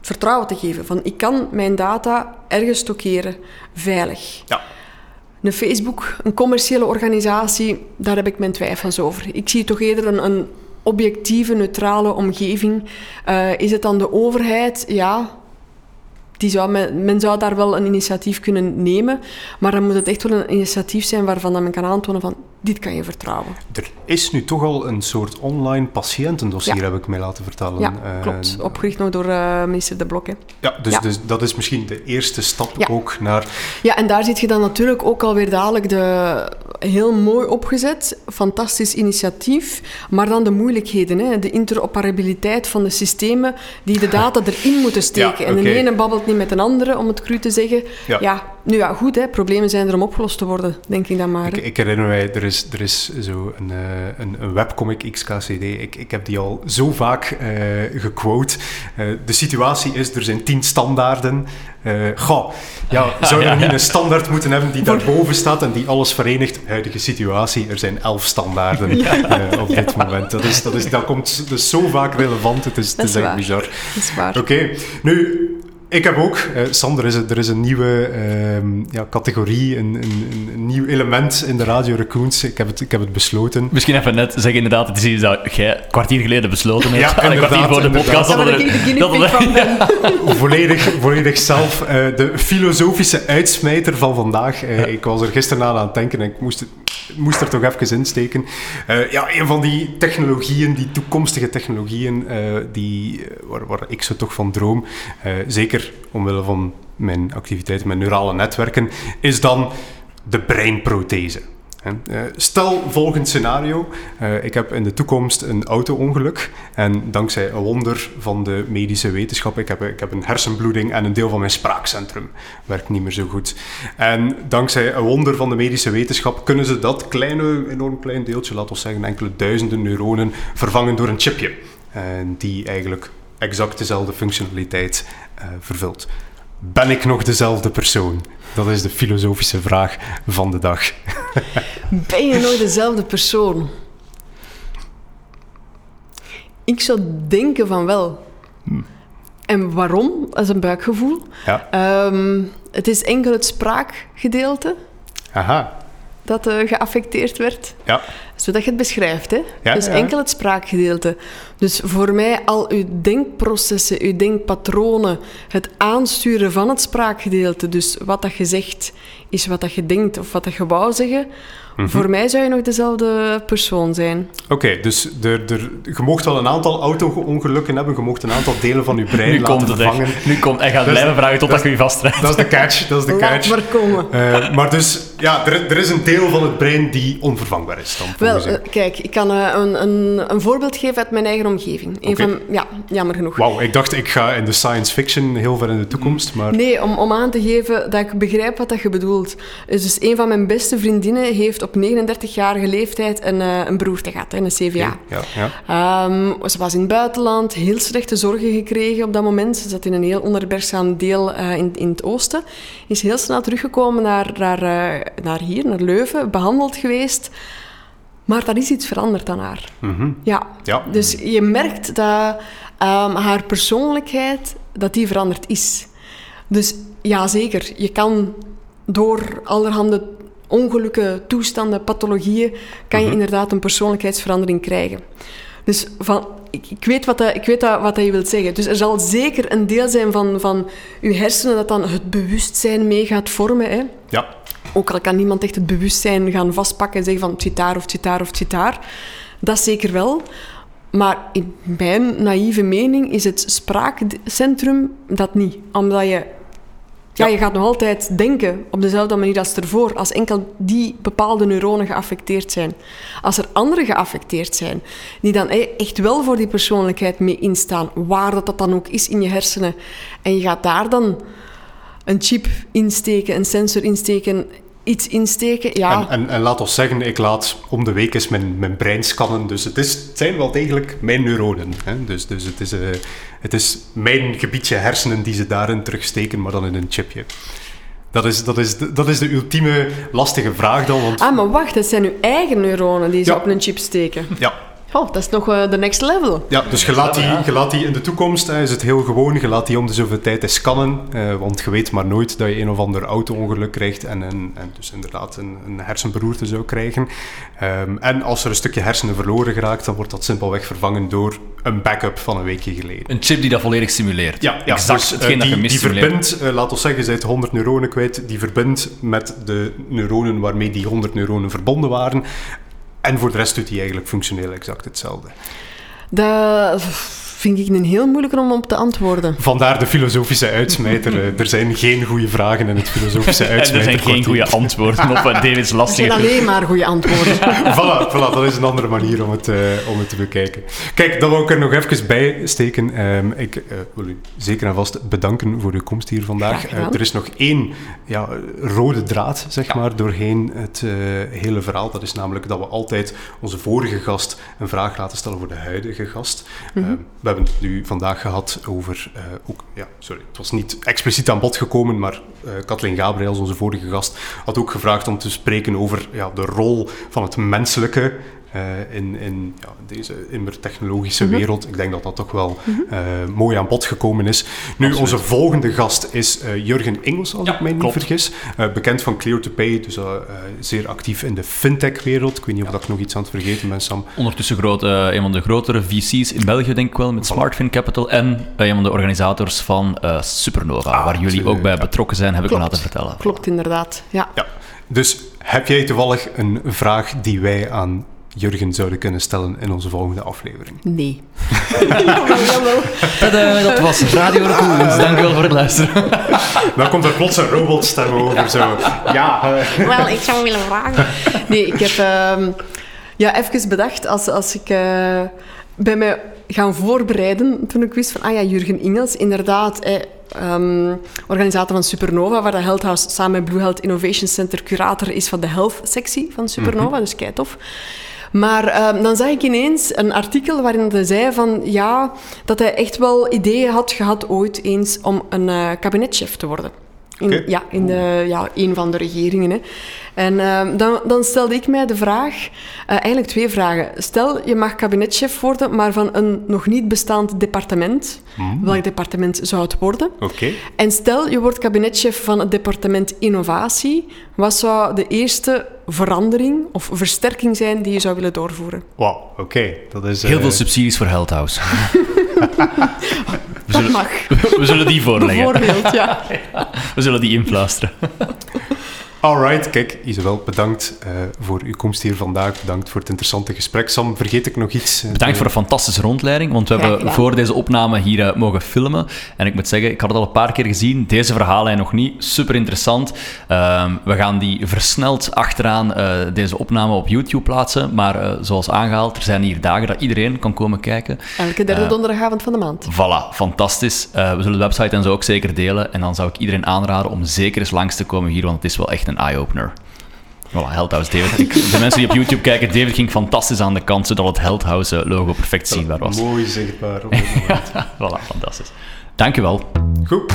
vertrouwen te geven. Van ik kan mijn data ergens stockeren, veilig. Ja. Een Facebook, een commerciële organisatie, daar heb ik mijn twijfels over. Ik zie toch eerder een, objectieve, neutrale omgeving. Uh, is het dan de overheid? Ja, die zou men, men, zou daar wel een initiatief kunnen nemen, maar dan moet het echt wel een initiatief zijn waarvan men kan aantonen van dit kan je vertrouwen. Er is nu toch al een soort online patiëntendossier, heb ik mij laten vertellen. Ja, klopt. Opgericht nog door uh, minister De Blok. Hè. Ja, dus, dus dat is misschien de eerste stap ook naar... Ja, en daar zit je dan natuurlijk ook alweer dadelijk de... Heel mooi opgezet, fantastisch initiatief, maar dan de moeilijkheden, hè? de interoperabiliteit van de systemen die de data erin moeten steken. En de ene babbelt niet met de andere, om het cru te zeggen. Ja, nu ja, goed, hè, problemen zijn er om opgelost te worden, denk ik dan maar. Ik, ik herinner mij, er is, er is zo een, uh, een, een, webcomic XKCD. Ik, ik heb die al zo vaak uh, gequote. Uh, de situatie is, er zijn tien standaarden. goh, ja, [LAUGHS] zouden we niet een standaard moeten hebben die daarboven staat en die alles verenigt? Huidige situatie, er zijn elf standaarden op dit moment. Dat, is, dat, is, dat komt dus zo vaak relevant, het is, het is echt bizar. Dat is waar. Oké, nu ik heb ook. Uh, Sander, is er is een nieuwe uh, ja, categorie, een, een, een, nieuw element in de Radio Raccoons. Ik heb het, ik heb het besloten. Misschien even net zeggen, inderdaad, het is iets dat jij een kwartier geleden besloten hebt. Ja, [LAUGHS] een kwartier voor de podcast. Dat, dat, dat, dat, van [LAUGHS] ben. [LAUGHS] volledig, volledig zelf. Uh, de filosofische uitsmijter van vandaag. Uh, ja. Ik was er gisteren aan aan het denken en ik moest, moest er toch even insteken. ja, een van die technologieën, die toekomstige technologieën, die, waar, waar ik zo toch van droom, zeker omwille van mijn activiteiten met neurale netwerken, is dan de breinprothese. Eh, stel volgend scenario: uh, ik heb in de toekomst een auto-ongeluk en dankzij een wonder van de medische wetenschap, ik heb, ik heb een hersenbloeding en een deel van mijn spraakcentrum werkt niet meer zo goed. En dankzij een wonder van de medische wetenschap kunnen ze dat kleine, enorm klein deeltje, laten we zeggen enkele duizenden neuronen, vervangen door een chipje. Die eigenlijk exact dezelfde functionaliteit uh, vervult. Ben ik nog dezelfde persoon? Dat is de filosofische vraag van de dag. ben je nog dezelfde persoon? Ik zou denken van wel. Hm. En waarom? Dat is een buikgevoel. Ja. Um, het is enkel het spraakgedeelte. Aha dat uh, geaffecteerd werd. Ja. Zodat je het beschrijft. Hè? Ja, dus enkel het spraakgedeelte. Dus voor mij al uw denkprocessen, uw denkpatronen, het aansturen van het spraakgedeelte. Dus wat dat je zegt is wat dat je denkt of wat dat je wou zeggen. Mhm. Voor mij zou je nog dezelfde persoon zijn. Oké, dus er, er, je mocht wel een aantal auto-ongelukken hebben, je mocht een aantal delen van je brein nu laten komt vervangen. Nu komt hij gaat blijven vragen totdat je je vastrijdt. Dat is de catch, dat is de catch. maar komen. Uh, maar dus, ja, er, er, is een deel van het brein die onvervangbaar is. Dan, wel, uh, kijk, ik kan uh, een, een, een, voorbeeld geven uit mijn eigen omgeving. Een okay. van, ja, jammer genoeg. Wauw, ik dacht ik ga in de science fiction heel ver in de toekomst, maar... Nee, om, om aan te geven dat ik begrijp wat dat je bedoelt. Dus een van mijn beste vriendinnen heeft op 39 jarige leeftijd een, uh, een broerte gehad, een CVA. Ja, ja. Um, ze was in het buitenland, heel slechte zorgen gekregen op dat moment. Ze zat in een heel onderbergzaam deel uh, in, in het oosten. Is heel snel teruggekomen naar, naar, uh, naar hier, naar Leuven, behandeld geweest. Maar daar is iets veranderd aan haar. Mm -hmm. ja. ja. Dus je merkt dat um, haar persoonlijkheid dat die veranderd is. Dus ja, zeker. Je kan door allerhande ongelukken, toestanden, pathologieën, kan je mhm. inderdaad een persoonlijkheidsverandering krijgen. Dus van, ik, ik weet, wat, dat, ik weet dat, wat dat je wilt zeggen. Dus er zal zeker een deel zijn van, van je hersenen dat dan het bewustzijn mee gaat vormen. Hè? Ja. Ook al kan niemand echt het bewustzijn gaan vastpakken en zeggen van het daar of het daar of het daar. Dat zeker wel. Maar in mijn naïeve mening is het spraakcentrum dat niet. Omdat je ja, je gaat nog altijd denken op dezelfde manier als ervoor, als enkel die bepaalde neuronen geaffecteerd zijn. Als er andere geaffecteerd zijn, die dan echt wel voor die persoonlijkheid mee instaan, waar dat, dat dan ook is in je hersenen, en je gaat daar dan een chip insteken, een sensor insteken, iets insteken, ja. En, en, en laat ons zeggen, ik laat om de week eens mijn, mijn brein scannen, dus het, is, het zijn wel degelijk mijn neuronen. Hè? Dus, dus het is... Uh, het is mijn gebiedje hersenen die ze daarin terugsteken, maar dan in een chipje. Dat is, dat is, de, dat is de ultieme lastige vraag dan. Want... Ah, maar wacht, het zijn uw eigen neuronen die ze op een chip steken. Ja. Oh, dat is nog uh, de next level. Ja, dus je laat die, je laat die in de toekomst, hè, is het heel gewoon, je laat die om de zoveel tijd eens scannen, uh, want je weet maar nooit dat je een of ander auto-ongeluk krijgt en, en, en dus inderdaad een, een hersenberoerte zou krijgen. Um, en als er een stukje hersenen verloren geraakt, dan wordt dat simpelweg vervangen door een backup van een weekje geleden. Een chip die dat volledig simuleert. Ja, ja exact dus, hetgeen uh, die, dat je Die verbindt, uh, laat ons zeggen, je bent 100 neuronen kwijt, die verbindt met de neuronen waarmee die 100 neuronen verbonden waren. En voor de rest doet hij eigenlijk functioneel exact hetzelfde. Dat vind ik een heel moeilijke om op te antwoorden. Vandaar de filosofische uitsmijter. Eh, er zijn geen goede vragen in het filosofische [LAUGHS] uitsmijter. er zijn geen goede antwoorden op David's lastige... Er zijn alleen maar goede antwoorden. [LAUGHS] voilà, voilà, dat is een andere manier om het, uh, om het te bekijken. Kijk, dat wil ik er nog even bij steken. Um, ik uh, wil u zeker en vast bedanken voor uw komst hier vandaag. er is nog één ja, rode draad, zeg ja. maar, doorheen het hele verhaal. Dat is namelijk dat we altijd onze vorige gast een vraag laten stellen voor de huidige gast. Mm -hmm hebben het nu vandaag gehad over, uh, ook, ja, sorry, het was niet expliciet aan bod gekomen, maar uh, Kathleen Gabriels, onze vorige gast, had ook gevraagd om te spreken over ja, de rol van het menselijke uh, in, in ja, deze immer technologische mm -hmm. wereld. Ik denk dat dat toch wel -hmm. uh, mooi aan bod gekomen is. Nu, Absoluut. onze volgende gast is uh, Jurgen Engels, als ja, ik mij klopt. niet vergis. bekend van Clear to Pay, dus zeer actief in de fintech-wereld. Ik weet niet of ik nog iets aan het vergeten ben, Sam. Ondertussen groot, een van de grotere VC's in België, denk ik wel, met voilà. SmartFin Capital. En een van de organisators van Supernova, ah, waar jullie ook bij betrokken zijn, heb ik me laten vertellen. Klopt, inderdaad. Ja. ja. Dus heb jij toevallig een vraag die wij aan Jurgen zouden kunnen stellen in onze volgende aflevering. Nee. Dat was Radio Raccoons. Dank u wel voor het luisteren. Dan komt er plots een robotstem over. Zo. Ja. Wel, ik zou willen vragen. Nee, ik heb um, ja, even bedacht als, als ik uh, bij mij gaan voorbereiden toen ik wist van, ah ja, Jurgen Ingels, inderdaad, eh, um, organisator van Supernova, waar de Health House samen met Blue Health Innovation Center curator is van de health-sectie van Supernova, mm -hmm. dus kei tof. Maar um, dan zag ik ineens een artikel waarin hij zei van ja, dat hij echt wel ideeën had gehad ooit eens om een uh, kabinetchef te worden. In, okay. Ja, in de, ja, een van de regeringen. Hè. En uh, dan, dan, stelde ik mij de vraag, uh, eigenlijk twee vragen. Stel, je mag kabinetchef worden, maar van een nog niet bestaand departement. Mm. Welk departement zou het worden? Okay. En stel, je wordt kabinetchef van het departement innovatie. Wat zou de eerste verandering of versterking zijn die je zou willen doorvoeren? Wauw, oké. Okay. Dat is... Heel uh... veel subsidies voor Health [LAUGHS] [LAUGHS] House. We zullen, mag. [LAUGHS] We zullen die [LAUGHS] voorleggen. Bijvoorbeeld, ja. [LAUGHS] We zullen die influisteren. Alright, kijk, Isabel, bedankt uh, voor uw komst hier vandaag. Bedankt voor het interessante gesprek. Sam, vergeet ik nog iets? Uh, bedankt voor een fantastische rondleiding, want we hebben ja, voor deze opname hier uh, mogen filmen. En ik moet zeggen, ik had het al een paar keer gezien. Deze verhaallijn nog niet. Super interessant. Ehm, we gaan die versneld achteraan deze opname op YouTube plaatsen. Maar zoals aangehaald, er zijn hier dagen dat iedereen kan komen kijken. Elke derde donderdagavond van de maand. Voilà, fantastisch. we zullen de website en zo ook zeker delen. En dan zou ik iedereen aanraden om zeker eens langs te komen hier, want het is wel echt een een eye-opener. Voilà, Heldhouse David. de mensen die op YouTube kijken, David ging fantastisch aan de kant, zodat het Heldhouse logo perfect zichtbaar was. Mooi zichtbaar op [LAUGHS] voilà, fantastisch. Dankjewel. Goed.